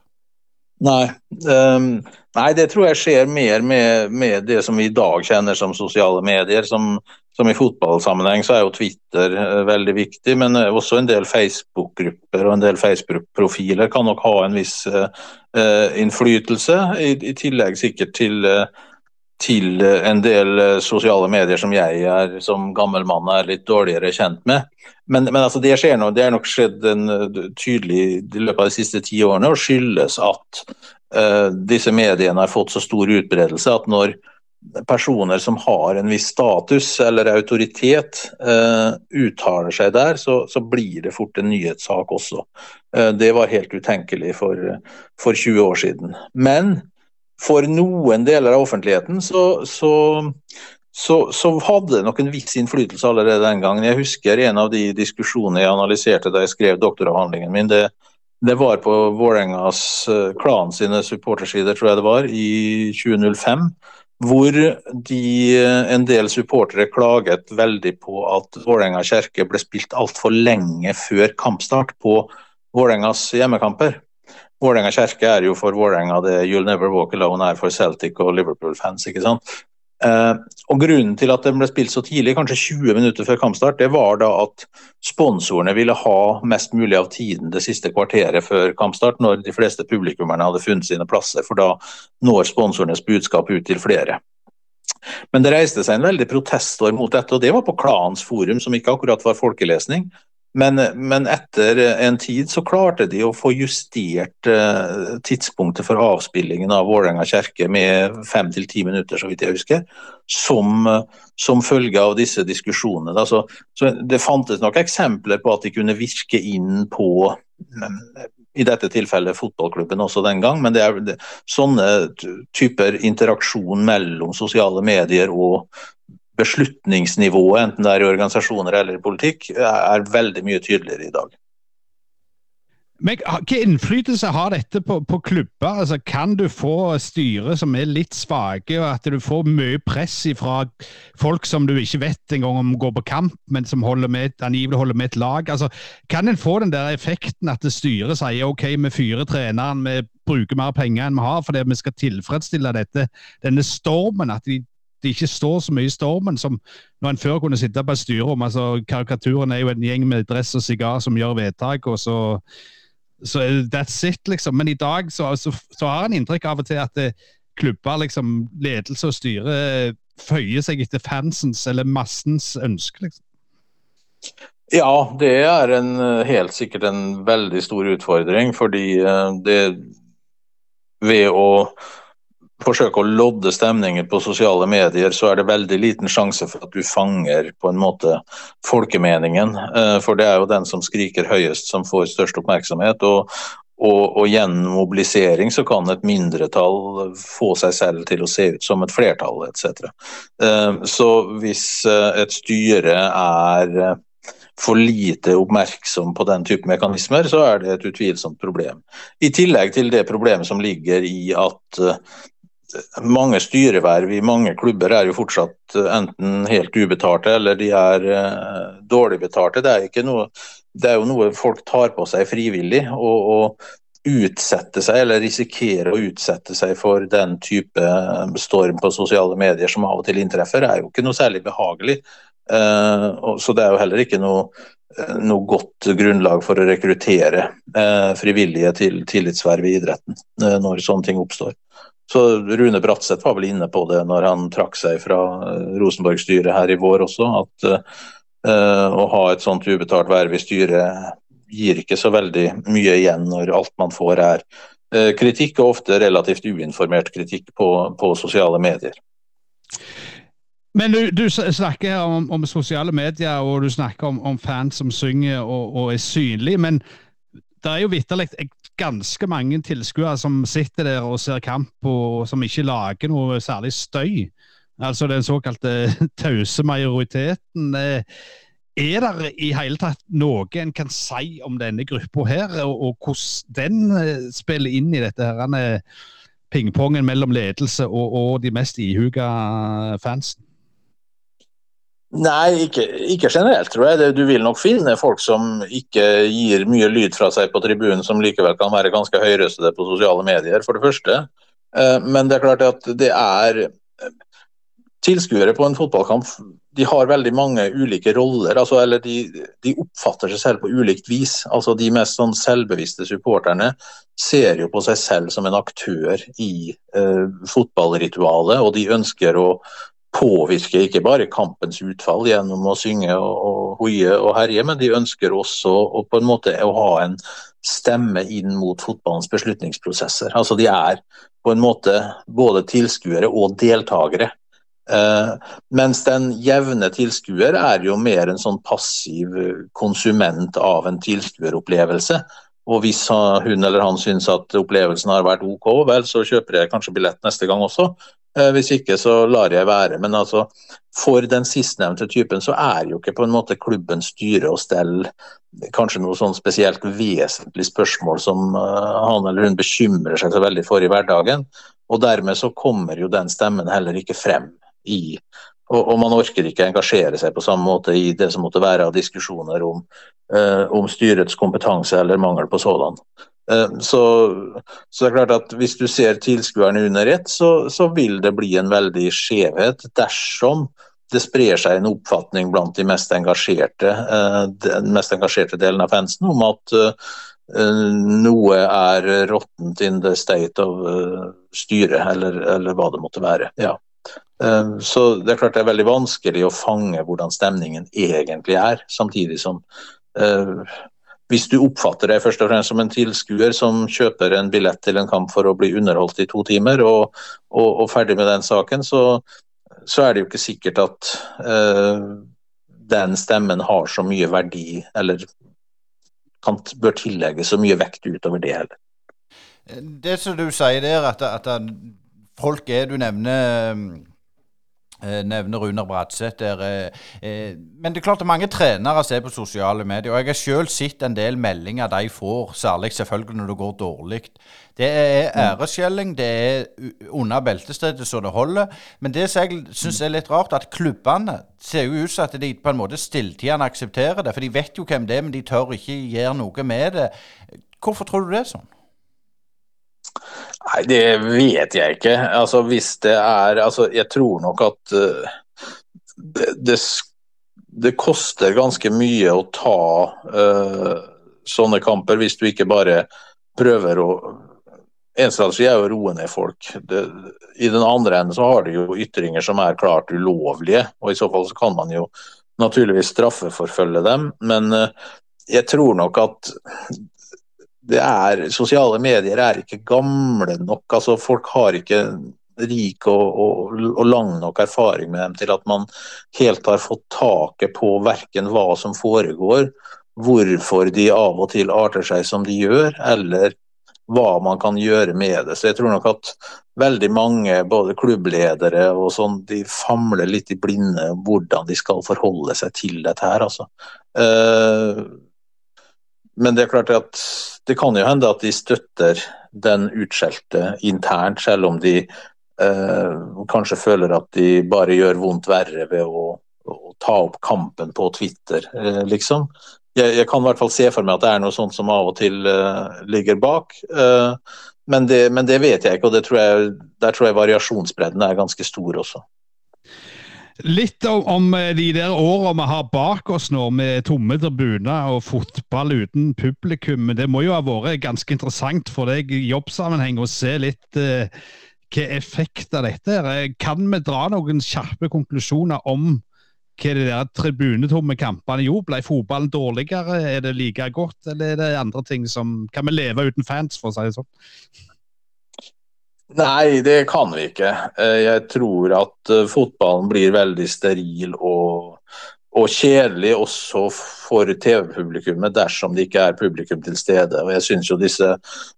Nei. Um, nei, det tror jeg skjer mer med, med, det som vi i dag kjenner som sosiale medier. Som, som i fotballsammenheng så er jo Twitter uh, veldig viktig, men uh, også en del Facebook-grupper og en del Facebook-profiler kan nok ha en viss uh, innflytelse. I, I, tillegg sikkert til til eh, en del eh, sosiale medier som jeg er som gammel mann er litt dårligere kjent med. Men, men altså det skjer nå, det er nok skjedd en, eh, tydelig i løpet av de siste ti årene og skyldes at uh, disse mediene har fått så stor utbredelse at når personer som har en viss status eller autoritet uh, uttaler seg der, så, så, blir det fort en nyhetssak også. Uh, det var helt utenkelig for, for 20 år siden. Men for noen deler av offentligheten så, så, så, så, hadde det nok en viss innflytelse allerede den gangen. Jeg husker en av de diskusjonene jeg analyserte da jeg skrev doktoravhandlingen min. Det, det var på Vålerengas uh, Klan sine supportersider, tror jeg det var, i 2005. Hvor de, uh, en del supportere klaget veldig på at Vålerenga kjerke ble spilt altfor lenge før kampstart på Vålerengas hjemmekamper. Vålerenga kjerke er jo for Vålerenga det You'll Never Walk Alone er for Celtic og Liverpool-fans. ikke sant? Eh, og Grunnen til at den ble spilt så tidlig, kanskje 20 minutter før kampstart, det var da at sponsorene ville ha mest mulig av tiden det siste kvarteret før kampstart, når de fleste publikummerne hadde funnet sine plasser. For da når sponsorenes budskap ut til flere. Men det reiste seg en veldig proteststorm mot dette, og det var på Klans forum, som ikke akkurat var folkelesning. Men, men, etter en tid så klarte de å få justert uh, tidspunktet for avspillingen av Vålerenga kjerke med fem til ti minutter, så vidt jeg husker, som, som følge av disse diskusjonene. Så det fantes nok eksempler på at de kunne virke inn på i dette tilfellet fotballklubben også den gang, men det er det, sånne typer interaksjon mellom sosiale medier og beslutningsnivået, enten det er i organisasjoner eller i politikk, er veldig mye tydeligere i dag. Men Hvilken innflytelse har dette på, på klubber? Altså, kan du få styre som er litt svake, og at du får mye press fra folk som du ikke vet engang om går på kamp, men som holder med, angivelig holder med et lag? Altså, kan en få den der effekten at styret sier ok, vi fyrer treneren, vi bruker mer penger enn vi har fordi vi skal tilfredsstille dette, denne stormen? At de det ikke står så mye i stormen som når en før kunne sitte på et styrerom. altså Karikaturen er jo en gjeng med dress og sigar som gjør vedtak, og så, så that's it, liksom. Men i dag så, så, så har en inntrykk av og til at det, eh, klubber, liksom, ledelse og styre eh, føyer seg etter fansens eller massens ønske. liksom. Ja, det er en, eh, helt sikkert en veldig stor utfordring. Fordi det ved å forsøke å lodde stemninger på sosiale medier, så er det veldig liten sjanse for at du fanger på en måte folkemeningen. Eh, for det er jo den som skriker høyest som får størst oppmerksomhet. og, og, og gjennom mobilisering så kan et mindretall få seg selv til å se ut som et flertall etc. Eh, så hvis eh, et styre er for lite oppmerksom på den type mekanismer, så er det et utvilsomt problem. I tillegg til det problemet som ligger i at mange styreverv i mange klubber er jo fortsatt eh, enten helt ubetalte eller de er uh, dårlig betalte. Det er, noe, det er, jo noe folk tar på seg frivillig. og, og utsette seg, eller risikere å utsette seg for den type eh, storm på sosiale medier som av og til inntreffer, er jo ikke noe særlig behagelig. Så det er jo heller ikke noe, noe godt grunnlag for å rekruttere frivillige til tillitsverv i idretten når sånne ting oppstår. Så Rune Bratseth var vel inne på det når han trakk seg fra eh, Rosenborg-styret her i vår også, at uh, å ha et sånt ubetalt verv i styret gir ikke så veldig mye igjen når alt man får er uh, kritikk, og ofte relativt uinformert kritikk på, på sosiale medier. Men du, du snakker om, om, sosiale medier, og du snakker om, om fans som synger og, og er synlige. Men det er jo vitterlig ganske mange tilskuere som sitter der og ser kamp, og som ikke lager noe særlig støy. Altså den såkalte tause majoriteten. Eh, er det i hele tatt noe en kan si om denne gruppa her, og, hvordan den eh, spiller inn i dette her, pingpongen mellom ledelse og, og de mest ihuga fansen? Nei, ikke, ikke, generelt, tror jeg. Du vil nok finne folk som ikke gir mye lyd fra seg på tribunen, som likevel kan være ganske høyrøstede på sosiale medier, for det første. Eh, men det er klart at det er Tilskuere på en fotballkamp de har veldig mange ulike roller. Altså, eller de, de, oppfatter seg selv på ulikt vis. Altså, de mest sånn selvbevisste supporterne ser jo på seg selv som en aktør i eh, fotballritualet, og de ønsker å påvirke ikke bare kampens utfall gjennom å synge og hoie og herje, men de ønsker også å, på en måte å ha en stemme inn mot fotballens beslutningsprosesser. Altså De er på en måte både tilskuere og deltakere. Eh, mens den jevne tilskuer er jo mer en sånn passiv konsument av en tilskueropplevelse. Og hvis hun eller han syns at opplevelsen har vært OK, vel, så kjøper jeg kanskje billett neste gang også. Eh, hvis ikke, så lar jeg være. Men altså, for den sistnevnte typen så er jo ikke på en måte klubben styre og stell kanskje noe sånn spesielt vesentlig spørsmål som uh, han eller hun bekymrer seg så veldig for i hverdagen. Og dermed så kommer jo den stemmen heller ikke frem i og, og, man orker ikke engasjere seg på samme måte i det som måtte være av diskusjoner om, uh, om styrets kompetanse eller mangel på sådan. Eh, så, så, det er klart at hvis du ser tilskuerne under ett, så, så, vil det bli en veldig skjevhet dersom det sprer seg en oppfatning blant de mest engasjerte, eh, den mest engasjerte delen av fansen om at eh, noe er råttent in the state of styret, eller, eller, hva det måtte være. Ja. Så det er klart det er veldig vanskelig å fange hvordan stemningen egentlig er, samtidig som hvis du oppfatter deg først og fremst som en tilskuer som kjøper en billett til en kamp for å bli underholdt i to timer, og, og, og ferdig med den saken, så, så, er det jo ikke sikkert at uh, den stemmen har så mye verdi, eller kan, bør tillegge så mye vekt utover det heller. Det som du sier der, at, at folk er du nevner Eh, nevner Runar Bratseth der. Eh, eh, men det er klart at mange trenere ser på sosiale medier. Og jeg har selv sett en del meldinger de får, særlig selvfølgelig når det går dårlig. Det er æreskjelling, det er under beltestedet så det holder. Men det som jeg syns er litt rart, at klubbene ser jo ut som at de på en måte stilltiende aksepterer det. For de vet jo hvem det er, men de tør ikke gjøre noe med det. Hvorfor tror du det er sånn? Nei, det vet jeg ikke. Altså, hvis det er Altså, jeg tror nok at uh, det, det, det, koster ganske mye å ta uh, sånne kamper, hvis du ikke bare prøver å En strategi er å roe ned folk. Det, I den andre enden så har de jo ytringer som er klart ulovlige, og i så fall så kan man jo naturligvis straffeforfølge dem. Men uh, jeg tror nok at det er, Sosiale medier er ikke gamle nok. altså Folk har ikke rik og, og, og, lang nok erfaring med dem til at man helt har fått taket på verken hva som foregår, hvorfor de av og til arter seg som de gjør, eller hva man kan gjøre med det. Så jeg tror nok at veldig mange, både klubbledere og sånn, de famler litt i blinde hvordan de skal forholde seg til dette her, altså. Uh, men det er klart at det kan jo hende at de støtter den utskjelte internt, selv om de eh, kanskje føler at de bare gjør vondt verre ved å, å ta opp kampen på Twitter, eh, liksom. Jeg, jeg, kan i hvert fall se for meg at det er noe sånt som av og til eh, ligger bak. Eh, men det, men, det, vet jeg ikke, og tror jeg, der tror jeg variasjonsbredden er ganske stor også. Litt om, om, eh, de der årene vi har bak oss nå, med tomme tribuner og fotball uten publikum. Det må jo ha vært ganske interessant for deg i jobbsammenheng å se litt eh, hva effekt av dette er. Kan vi dra noen kjappe konklusjoner om hva de der tribunetomme kampene gjorde? Ble fotballen dårligere? Er det like godt, eller er det andre ting som Kan vi leve uten fans, for å si det sånn? Nei, det kan vi ikke. Eh, jeg tror at eh, fotballen blir veldig steril og, og kjedelig også for TV-publikummet dersom det ikke er publikum til stede. Og Jeg syns jo disse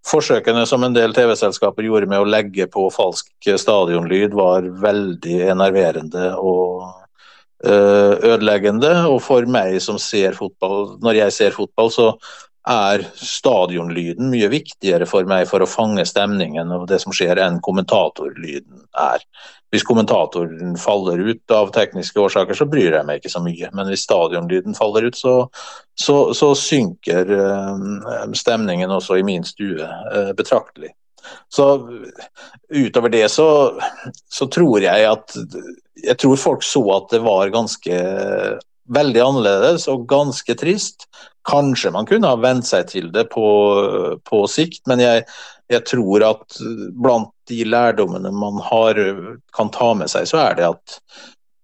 forsøkene som en del TV-selskaper gjorde med å legge på falsk stadionlyd, var veldig enerverende og eh, ødeleggende. Og for meg som ser fotball, når jeg ser fotball, så er stadionlyden mye viktigere for meg for å fange stemningen og det som skjer, enn kommentatorlyden er. Hvis kommentatoren faller ut av tekniske årsaker, så bryr jeg meg ikke så mye. Men hvis stadionlyden faller ut, så, så, så synker uh, stemningen også i min stue uh, betraktelig. Så utover det så, så tror jeg at Jeg tror folk så at det var ganske veldig annerledes og ganske trist. Kanskje man kunne ha vent seg til det på, på sikt, men jeg, jeg, tror at blant de lærdommene man har, kan ta med seg, så er det at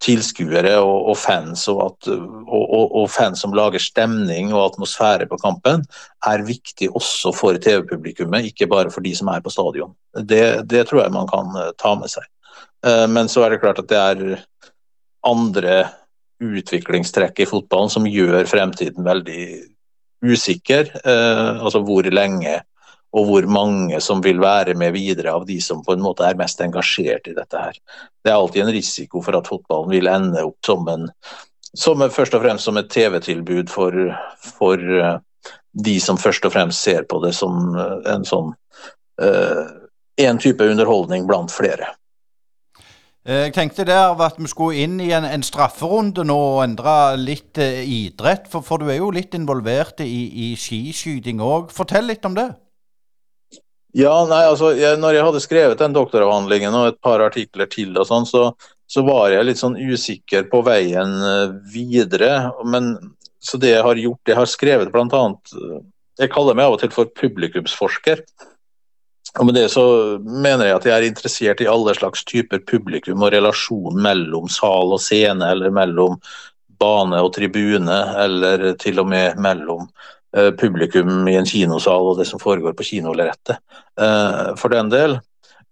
tilskuere og, og, fans og, at, og, og, fans som lager stemning og atmosfære på kampen, er viktig også for TV-publikummet, ikke bare for de som er på stadion. Det, det, tror jeg man kan eh, ta med seg. Eh, men så er det klart at det er andre utviklingstrekk i fotballen som gjør fremtiden veldig usikker. Eh, altså hvor lenge og hvor mange som vil være med videre av de som på en måte er mest engasjert i dette her. Det er alltid en risiko for at fotballen vil ende opp som en som først og fremst som et TV-tilbud for, for uh, de som først og fremst ser på det som uh, en sånn uh, en type underholdning blant flere. Eh, jeg tenkte der at vi skulle inn i en, en strafferunde nå og endre litt eh, idrett. For, for, du er jo litt involvert i, i skiskyting òg. Fortell litt om det. Ja, nei, altså, jeg, når jeg hadde skrevet den doktoravhandlingen og et par artikler til, og sånn, så, så, var jeg litt sånn usikker på veien eh, videre. Men, så det jeg har gjort, jeg har skrevet bl.a. Jeg kaller meg av og til for publikumsforsker. Og med det så mener jeg at jeg er interessert i alle slags typer publikum og relasjon mellom sal og scene, eller mellom bane og tribune, eller til og med mellom publikum i en kinosal og det som foregår på kinolerretet, for den del.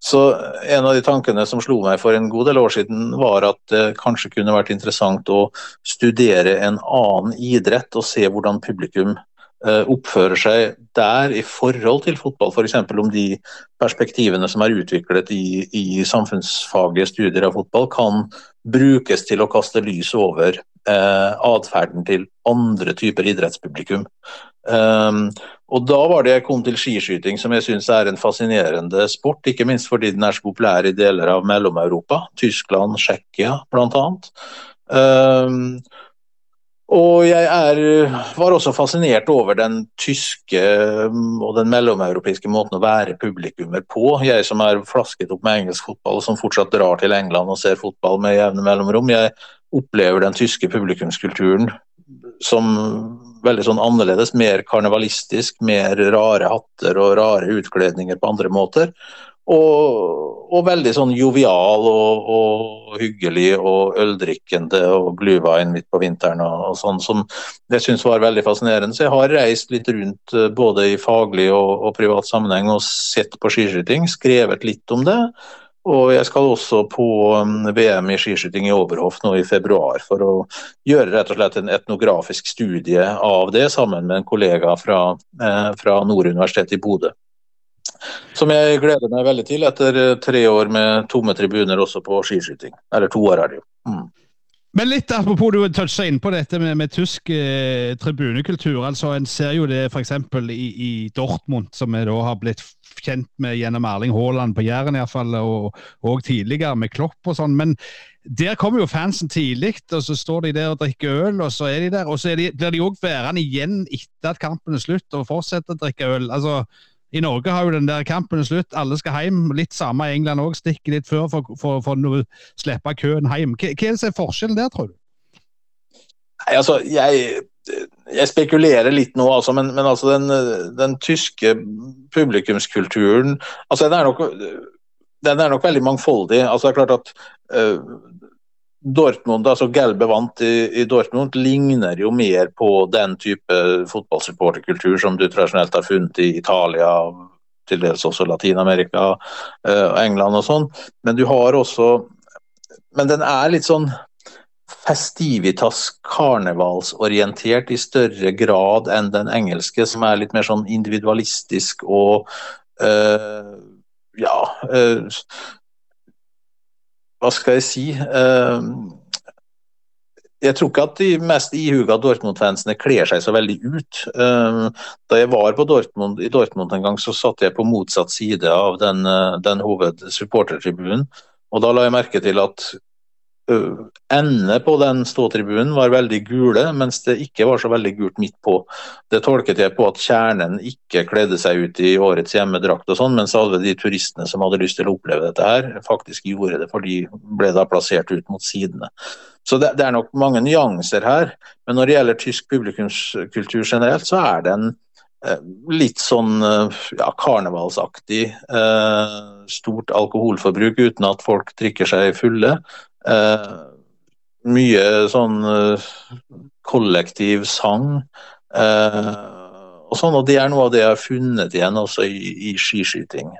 Så En av de tankene som slo meg for en god del år siden, var at det kanskje kunne vært interessant å studere en annen idrett og se hvordan publikum Eh, oppfører seg der i forhold til fotball, f.eks. om de perspektivene som er utviklet i, i samfunnsfaglige studier av fotball, kan brukes til å kaste lys over eh, atferden til andre typer idrettspublikum. Um, og Da var det jeg kom til skiskyting, som jeg syns er en fascinerende sport. Ikke minst fordi den er så populær i deler av Mellom-Europa, Tyskland, Tsjekkia bl.a. Um, og jeg er, var også fascinert over den tyske mm, og den mellomeuropeiske måten å være publikummer på. Jeg som er flasket opp med engelsk fotball og som fortsatt drar til England og ser fotball med jevne mellomrom. Jeg opplever den tyske publikumskulturen som veldig sånn annerledes, mer karnevalistisk, mer rare hatter og rare utkledninger på andre måter. Og, og, veldig sånn jovial og, og, hyggelig og øldrikkende og glühwein midt på vinteren og, og sånn, som jeg syns var veldig fascinerende. Så jeg har reist litt rundt eh, både i faglig og, privat sammenheng og sett på skiskyting, skrevet litt om det. Og jeg skal også på um, VM i skiskyting i Oberhof nå i februar for å gjøre rett og slett en etnografisk studie av det sammen med en kollega fra, eh, fra Nord universitet i Bodø. Som jeg gleder meg veldig til etter eh, tre år med tomme tribuner også på skiskyting. Eller to år er det jo. Mm. Men litt apropos du toucha inn på dette med, med tysk eh, tribunekultur. altså En ser jo det f.eks. I, i Dortmund, som vi da har blitt kjent med gjennom Erling Haaland på Jæren iallfall, og, og tidligere med Klopp og sånn. Men der kommer jo fansen tidlig, og så står de der og drikker øl, og så er de der. Og så de, blir de òg værende igjen etter at kampen er slutt og fortsetter å drikke øl. altså i Norge har jo den der kampen slutt, alle skal hjem. Litt samme i England òg, stikke litt før for, å slippe køen hjem. Hva, er forskjellen der, tror du? Nei, altså, jeg, jeg spekulerer litt nå, altså, men, men altså den, den, tyske publikumskulturen altså den er nok den er nok veldig mangfoldig. altså det er klart at uh, Dortmund, altså Gelbe vant i, i, Dortmund, ligner jo mer på den type fotballsupporterkultur som du tradisjonelt har funnet i Italia, til dels også Latin-Amerika, uh, England og sånn. Men du har også Men den er litt sånn festivitas, karnevalsorientert i større grad enn den engelske, som er litt mer sånn individualistisk og uh, ja uh, hva skal jeg si Uh, Jeg tror ikke at de mest ihuga Dortmund-fansene kler seg så veldig ut. Da jeg var Dortmund, i Dortmund en gang, så satt jeg på motsatt side av den, den hovedsupportertribunen. Og da la jeg merke til at endene på den ståtribunen var veldig gule, mens det ikke var så veldig gult midt på. Det tolket jeg på at kjernen ikke kledde seg ut i årets hjemmedrakt og sånn, mens alle de turistene som hadde lyst til å oppleve dette her, faktisk gjorde det, for de ble da plassert ut mot sidene. Så det, det er nok mange nyanser her, men når det gjelder tysk publikumskultur generelt, så er det en litt sånn eh, ja, karnevalsaktig. Eh, stort alkoholforbruk uten at folk drikker seg fulle. Eh, mye sånn eh, kollektiv sang. Eh, og sånn, og Det er noe av det jeg har funnet igjen også i, i skiskyting,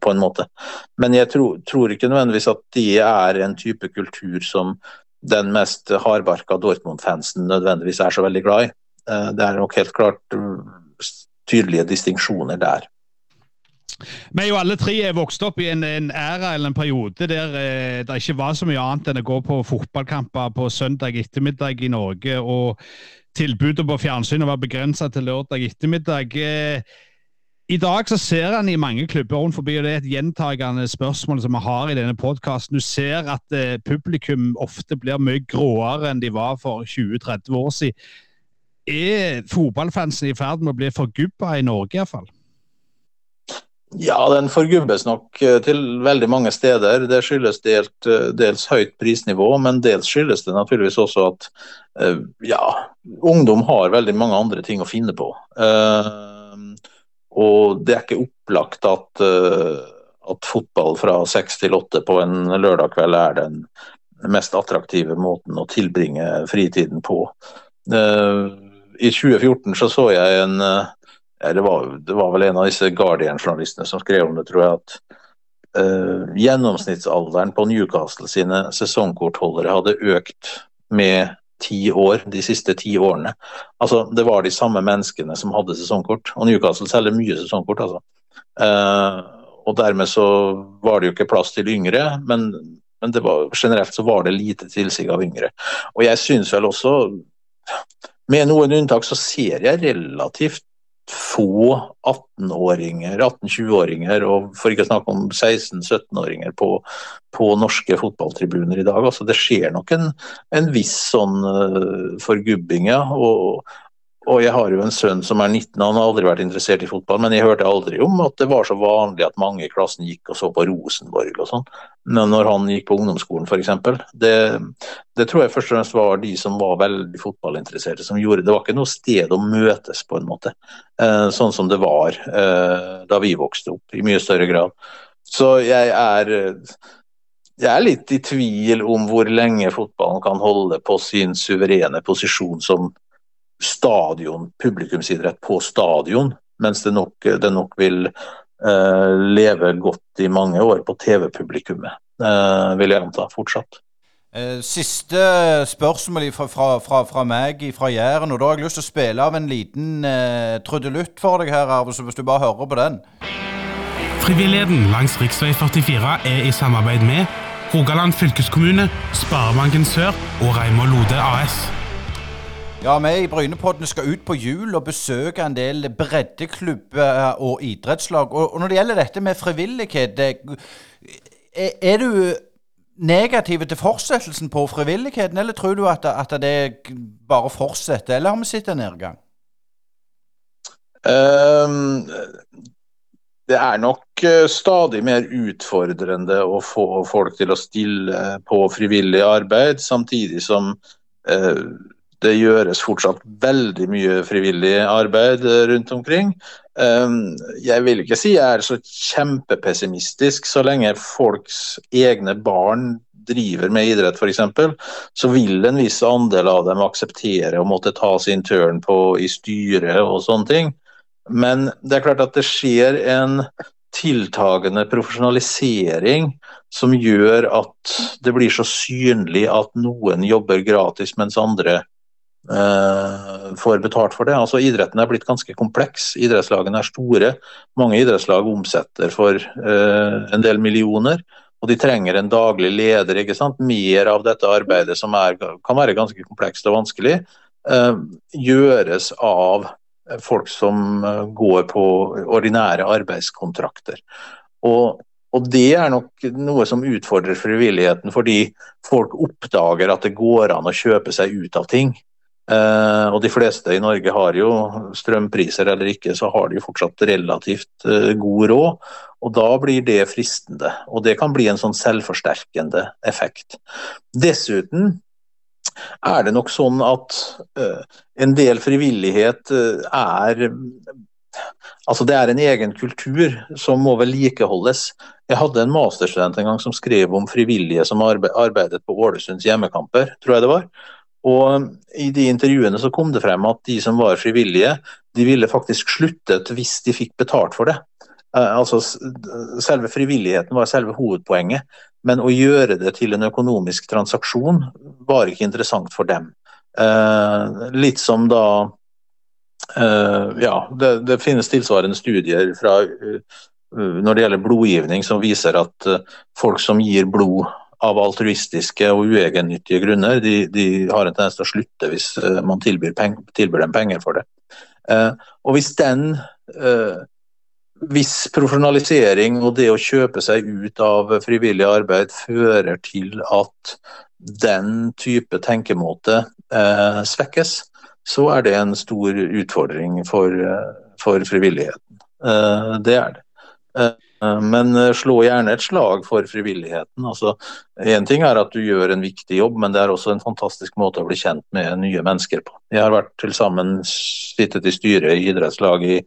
på en måte. Men jeg tro, tror ikke nødvendigvis at det er en type kultur som den mest hardbarka Dortmund-fansen nødvendigvis er så veldig glad i. Det er nok helt klart tydelige distinksjoner der. Vi er jo alle tre er vokst opp i en, en æra eller en periode der eh, det ikke var så mye annet enn å gå på fotballkamper på søndag ettermiddag i Norge, og tilbudet på fjernsynet var begrensa til lørdag ettermiddag. Eh, I dag så ser han i mange klubber rundt forbi, og det er et gjentagende spørsmål som vi har i denne podkasten. Du ser at eh, publikum ofte blir mye gråere enn de var for 20-30 år siden. Er fotballfansen i ferd med å bli forgubba i Norge, iallfall? Ja, den forgubbes nok eh, til veldig mange steder. Det skyldes delt, eh, dels høyt prisnivå, men dels skyldes det naturligvis også at eh, ja, ungdom har veldig mange andre ting å finne på. Og det er ikke opplagt at, at fotball fra seks til åtte på en lørdag kveld er den mest attraktive måten å tilbringe fritiden på. I 2014 så så jeg en det var, det var vel en av disse Guardian-journalistene som skrev om det, tror jeg, at uh, gjennomsnittsalderen på Newcastle sine sesongkortholdere hadde økt med ti år de siste ti årene. Altså, Det var de samme menneskene som hadde sesongkort, og Newcastle selger mye sesongkort. altså. Uh, og dermed så var det jo ikke plass til yngre, men, men var, generelt så var det lite tilsig av yngre. Og jeg syns vel også, med noen unntak, så ser jeg relativt få 18-åringer, 18-20-åringer, og for ikke å snakke om 16-17-åringer på, på, norske fotballtribuner i dag. Altså, det skjer nok en, en viss sånn uh, forgubbing, ja. Og, og jeg har jo en sønn som er 19, han har aldri vært interessert i fotball, men jeg hørte aldri om at det var så vanlig at mange i klassen gikk og så på Rosenborg og sånn, når han gikk på ungdomsskolen f.eks. Det, det tror jeg først og fremst var de som var veldig fotballinteresserte som gjorde det. Det var ikke noe sted å møtes, på en måte, eh, sånn som det var eh, da vi vokste opp, i mye større grad. Så jeg er jeg er litt i tvil om hvor lenge fotballen kan holde på sin suverene posisjon som stadion, publikumsidrett på stadion, mens det nok, det nok vil uh, leve godt i mange år på TV-publikummet, uh, vil jeg anta fortsatt. Uh, siste spørsmål fra, fra, fra, fra, meg fra Jæren, og da har jeg lyst til å spille av en liten uh, trudelutt for deg her, Arve, hvis du bare hører på den. Frivilligheten langs rv. 44 er i samarbeid med Rogaland fylkeskommune, Sparebanken Sør og Reimar Lode AS. Ja, vi i Brynepodden skal ut på jul og besøke en del breddeklubber og idrettslag. Og, når det gjelder dette med frivillighet, er du negativ til fortsettelsen på frivilligheten, eller tror du at, det bare fortsetter, eller har vi sett en nedgang? Um, det er nok uh, stadig mer utfordrende å få folk til å stille på frivillig arbeid, samtidig som uh, det gjøres fortsatt veldig mye frivillig arbeid eh, rundt omkring. Ehm, jeg vil ikke si jeg er så kjempepessimistisk. Så lenge folks egne barn driver med idrett f.eks., så vil en viss andel av dem akseptere å måtte ta sin tørn på i styret og sånne ting. Men det er klart at det skjer en tiltagende profesjonalisering som gjør at det blir så synlig at noen jobber gratis mens andre får betalt for det. Altså Idretten er blitt ganske kompleks. Idrettslagene er store. Mange idrettslag omsetter for uh, en del millioner. Og de trenger en daglig leder. ikke sant? Mer av dette arbeidet, som er, kan være ganske komplekst og vanskelig, uh, gjøres av folk som går på ordinære arbeidskontrakter. Og og Det er nok noe som utfordrer frivilligheten, fordi folk oppdager at det går an å kjøpe seg ut av ting. Uh, og de fleste i Norge har jo strømpriser eller ikke, så har de jo fortsatt relativt uh, god råd. Og da blir det fristende. Og det kan bli en sånn selvforsterkende effekt. Dessuten er det nok sånn at uh, en del frivillighet er Altså Det er en egen kultur som må vedlikeholdes. Jeg hadde en masterstudent en gang som skrev om frivillige som arbeidet på Ålesunds hjemmekamper, tror jeg det var. Og I de intervjuene så kom det frem at de som var frivillige, de ville faktisk sluttet hvis de fikk betalt for det. Eh, altså Selve frivilligheten var selve hovedpoenget, men å gjøre det til en økonomisk transaksjon var ikke interessant for dem. Eh, litt som da eh, Ja, det, det, finnes tilsvarende studier fra, når det gjelder blodgivning som viser at folk som gir blod av altruistiske og uegennyttige grunner. De, de, har en tendens til å slutte hvis uh, man tilbyr, peng, tilbyr, dem penger for det. Eh, og hvis den eh, hvis profesjonalisering og det å kjøpe seg ut av frivillig arbeid fører til at den type tenkemåte svekkes, så er det en stor utfordring for, for frivilligheten. det er det. Eh, men eh, slå gjerne et slag for frivilligheten. Altså, en ting er at du gjør en viktig jobb, men det er også en fantastisk måte å bli kjent med nye mennesker på. Jeg har vært til sammen sittet i styret i idrettslag i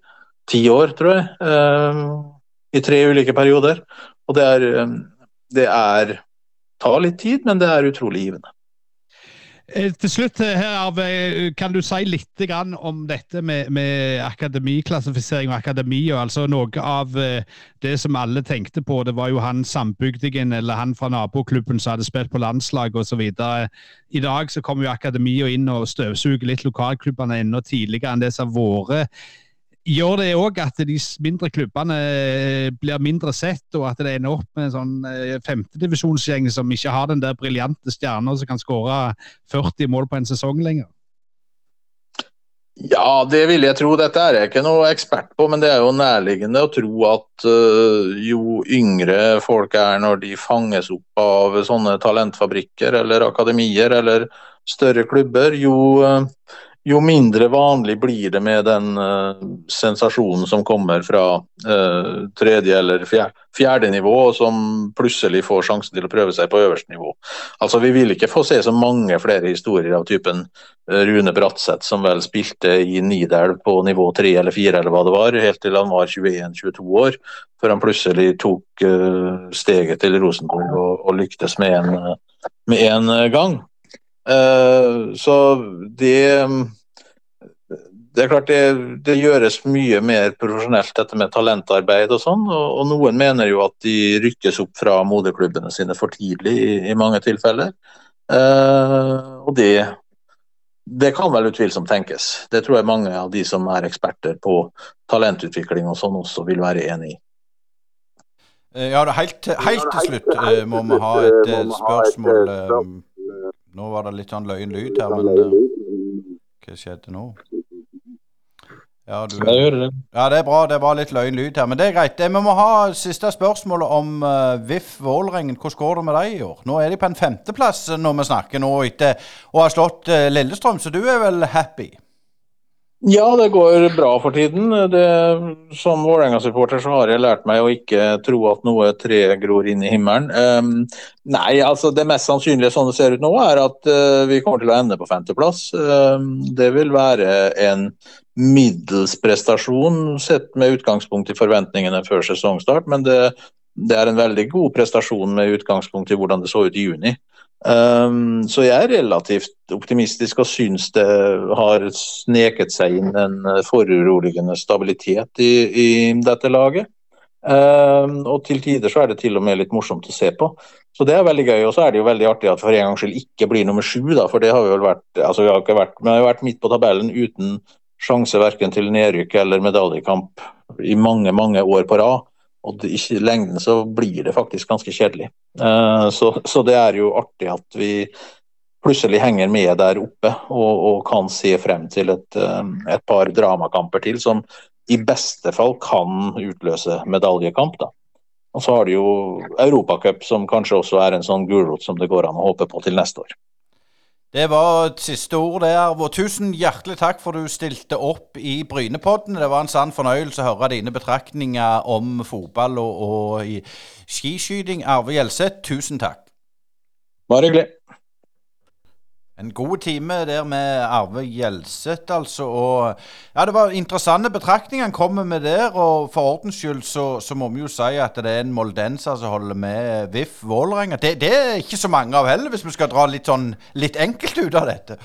ti år, tror jeg. Eh, I tre ulike perioder. Og det er, det er tar litt tid, men det er utrolig givende. Eh, til slutt eh, her, Arve, eh, kan du si litt om dette med, med akademiklassifisering og akademi? og altså Noe av det som alle tenkte på, det var jo han sambygdingen eller han fra naboklubben som hadde spilt på landslag osv. I dag så kommer jo akademia inn og støvsuger litt lokalklubbene enda tidligere enn det som har vært gjør det òg at de mindre klubbene eh, blir mindre sett, og at det ender opp med en sånn eh, femtedivisjonsgjeng som ikke har den der briljante stjerna som kan skåre 40 mål på en sesong lenger? Ja, det vil jeg tro. Dette er jeg ikke noe ekspert på, men det er jo nærliggende å tro at uh, jo yngre folk er når de fanges opp av sånne talentfabrikker eller akademier eller større klubber, jo jo mindre vanlig blir det med den uh, sensasjonen som kommer fra uh, tredje eller fjerde, fjerde, nivå, og som plutselig får sjansen til å prøve seg på øverste nivå. Altså, Vi vil ikke få se så mange flere historier av typen uh, Rune Bratseth, som vel spilte i Nidelv på nivå tre eller fire, eller hva det var, helt til han var 21-22 år, før han plutselig tok steget til Rosenborg og, og lyktes med en, med en gang. Uh, så det det er klart det, det, gjøres mye mer profesjonelt dette med talentarbeid og sånn, og, og, noen mener jo at de rykkes opp fra moderklubbene sine for tidlig i, i mange tilfeller. Uh, og det, det kan vel utvilsomt tenkes. Det tror jeg mange av de som er eksperter på talentutvikling og sånn også vil være enig i. Ja, helt, helt til slutt må vi ha et spørsmål. Nå var det litt sånn løyen lyd her, men hva skjedde nå? Ja, du, det. ja, det er bra. Det var litt løyen lyd her, men det er greit. Vi må ha siste spørsmålet om uh, VIF Vålerengen. Hvordan går det med dem i år? Nå er de på en femteplass når vi snakker nå etter å ha slått uh, Lillestrøm, så du er vel happy? Ja, det går bra for tiden. Det, som Vålerenga-supporter så har jeg lært meg å ikke tro at noe tre gror inn i himmelen. Um, nei, altså det mest sannsynlige sånn det ser ut nå, er at uh, vi kommer til å ende på femteplass. Um, det vil være en middels prestasjon sett med utgangspunkt i forventningene før sesongstart, men det, det, er en veldig god prestasjon med utgangspunkt i hvordan det så ut i juni. Um, så jeg er relativt optimistisk og syns det har sneket seg inn en foruroligende stabilitet i, i dette laget. Um, og til tider så er det til og med litt morsomt å se på. Så det er veldig gøy. Og så er det jo veldig artig at for en gangs skyld ikke blir nummer sju, da. For det har vi vel vært altså vi har ikke vært, vi har vært midt på tabellen uten sjanse verken til nedrykk eller medaljekamp i mange, mange år på rad. Og i lengden så blir det faktisk ganske kjedelig. Uh, så, så, det er jo artig at vi plutselig henger med der oppe og, og kan se frem til et, uh, et, par dramakamper til som i beste fall kan utløse medaljekamp. da. Og så har du jo Europacup, som kanskje også er en sånn gulrot som det går an å håpe på til neste år. Det var et siste ord der. Og tusen hjertelig takk for du stilte opp i Brynepodden. Det var en sann fornøyelse å høre dine betraktninger om fotball og, og skiskyting. Arve Gjelseth, tusen takk. Bare hyggelig. En god time der med Arve Gjelseth, altså. Og ja, det var interessante betraktninger han kommer med der. Og for ordens skyld så, så, må vi jo si at det er en moldenser som holder med VIF Vålerenga. Det, det, er ikke så mange av heller, hvis vi skal dra litt sånn litt enkelt ut av dette.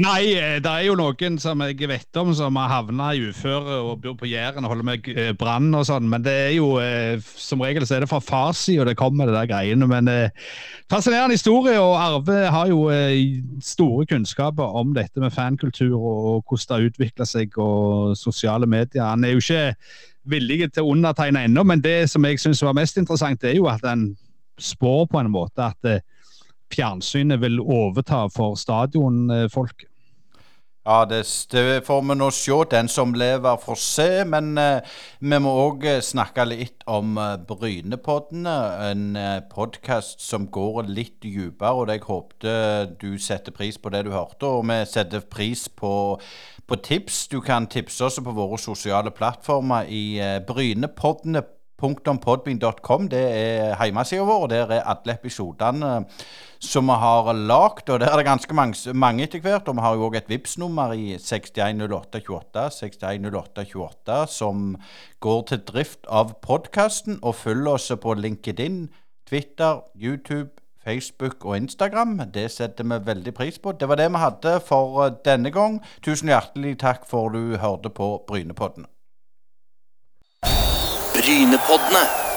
Nei, eh, det er jo noen som jeg vet om som har havna i uføre og bor på Jæren og holder med eh, brann og sånn, men det er jo eh, som regel så er det fra farssida det kommer, det der greiene. Men fascinerende historie, og Arve har jo store kunnskaper om dette med fankultur og hvordan det har utvikla seg og sosiale medier. Han er jo ikke villig til å undertegne ennå, men det som jeg syns var mest interessant, det er jo at han spår på en måte at fjernsynet vil overta for stadionfolket? Ja, det, får vi nå se. Den som lever, får se. Men eh, vi må òg eh, snakke litt om eh, Brynepoddene. En eh, podkast som går litt dypere, og jeg håpte du setter pris på det du hørte. Og vi setter pris på, på tips. Du kan tipse oss på våre sosiale plattformer i eh, Brynepoddene .podbean.com. Det er hjemmesida vår, og der er alle episodene som vi har lagd. Og der er det ganske mange, mange etter hvert. Og vi har jo òg et Vipps-nummer i 610828, 610828, som går til drift av podkasten. Og følg oss på LinkedIn, Twitter, YouTube, Facebook og Instagram. Det setter vi veldig pris på. Det var det vi hadde for eh, denne gang. Tusen hjertelig takk for du hørte på Brynepodden. Brynepoddene.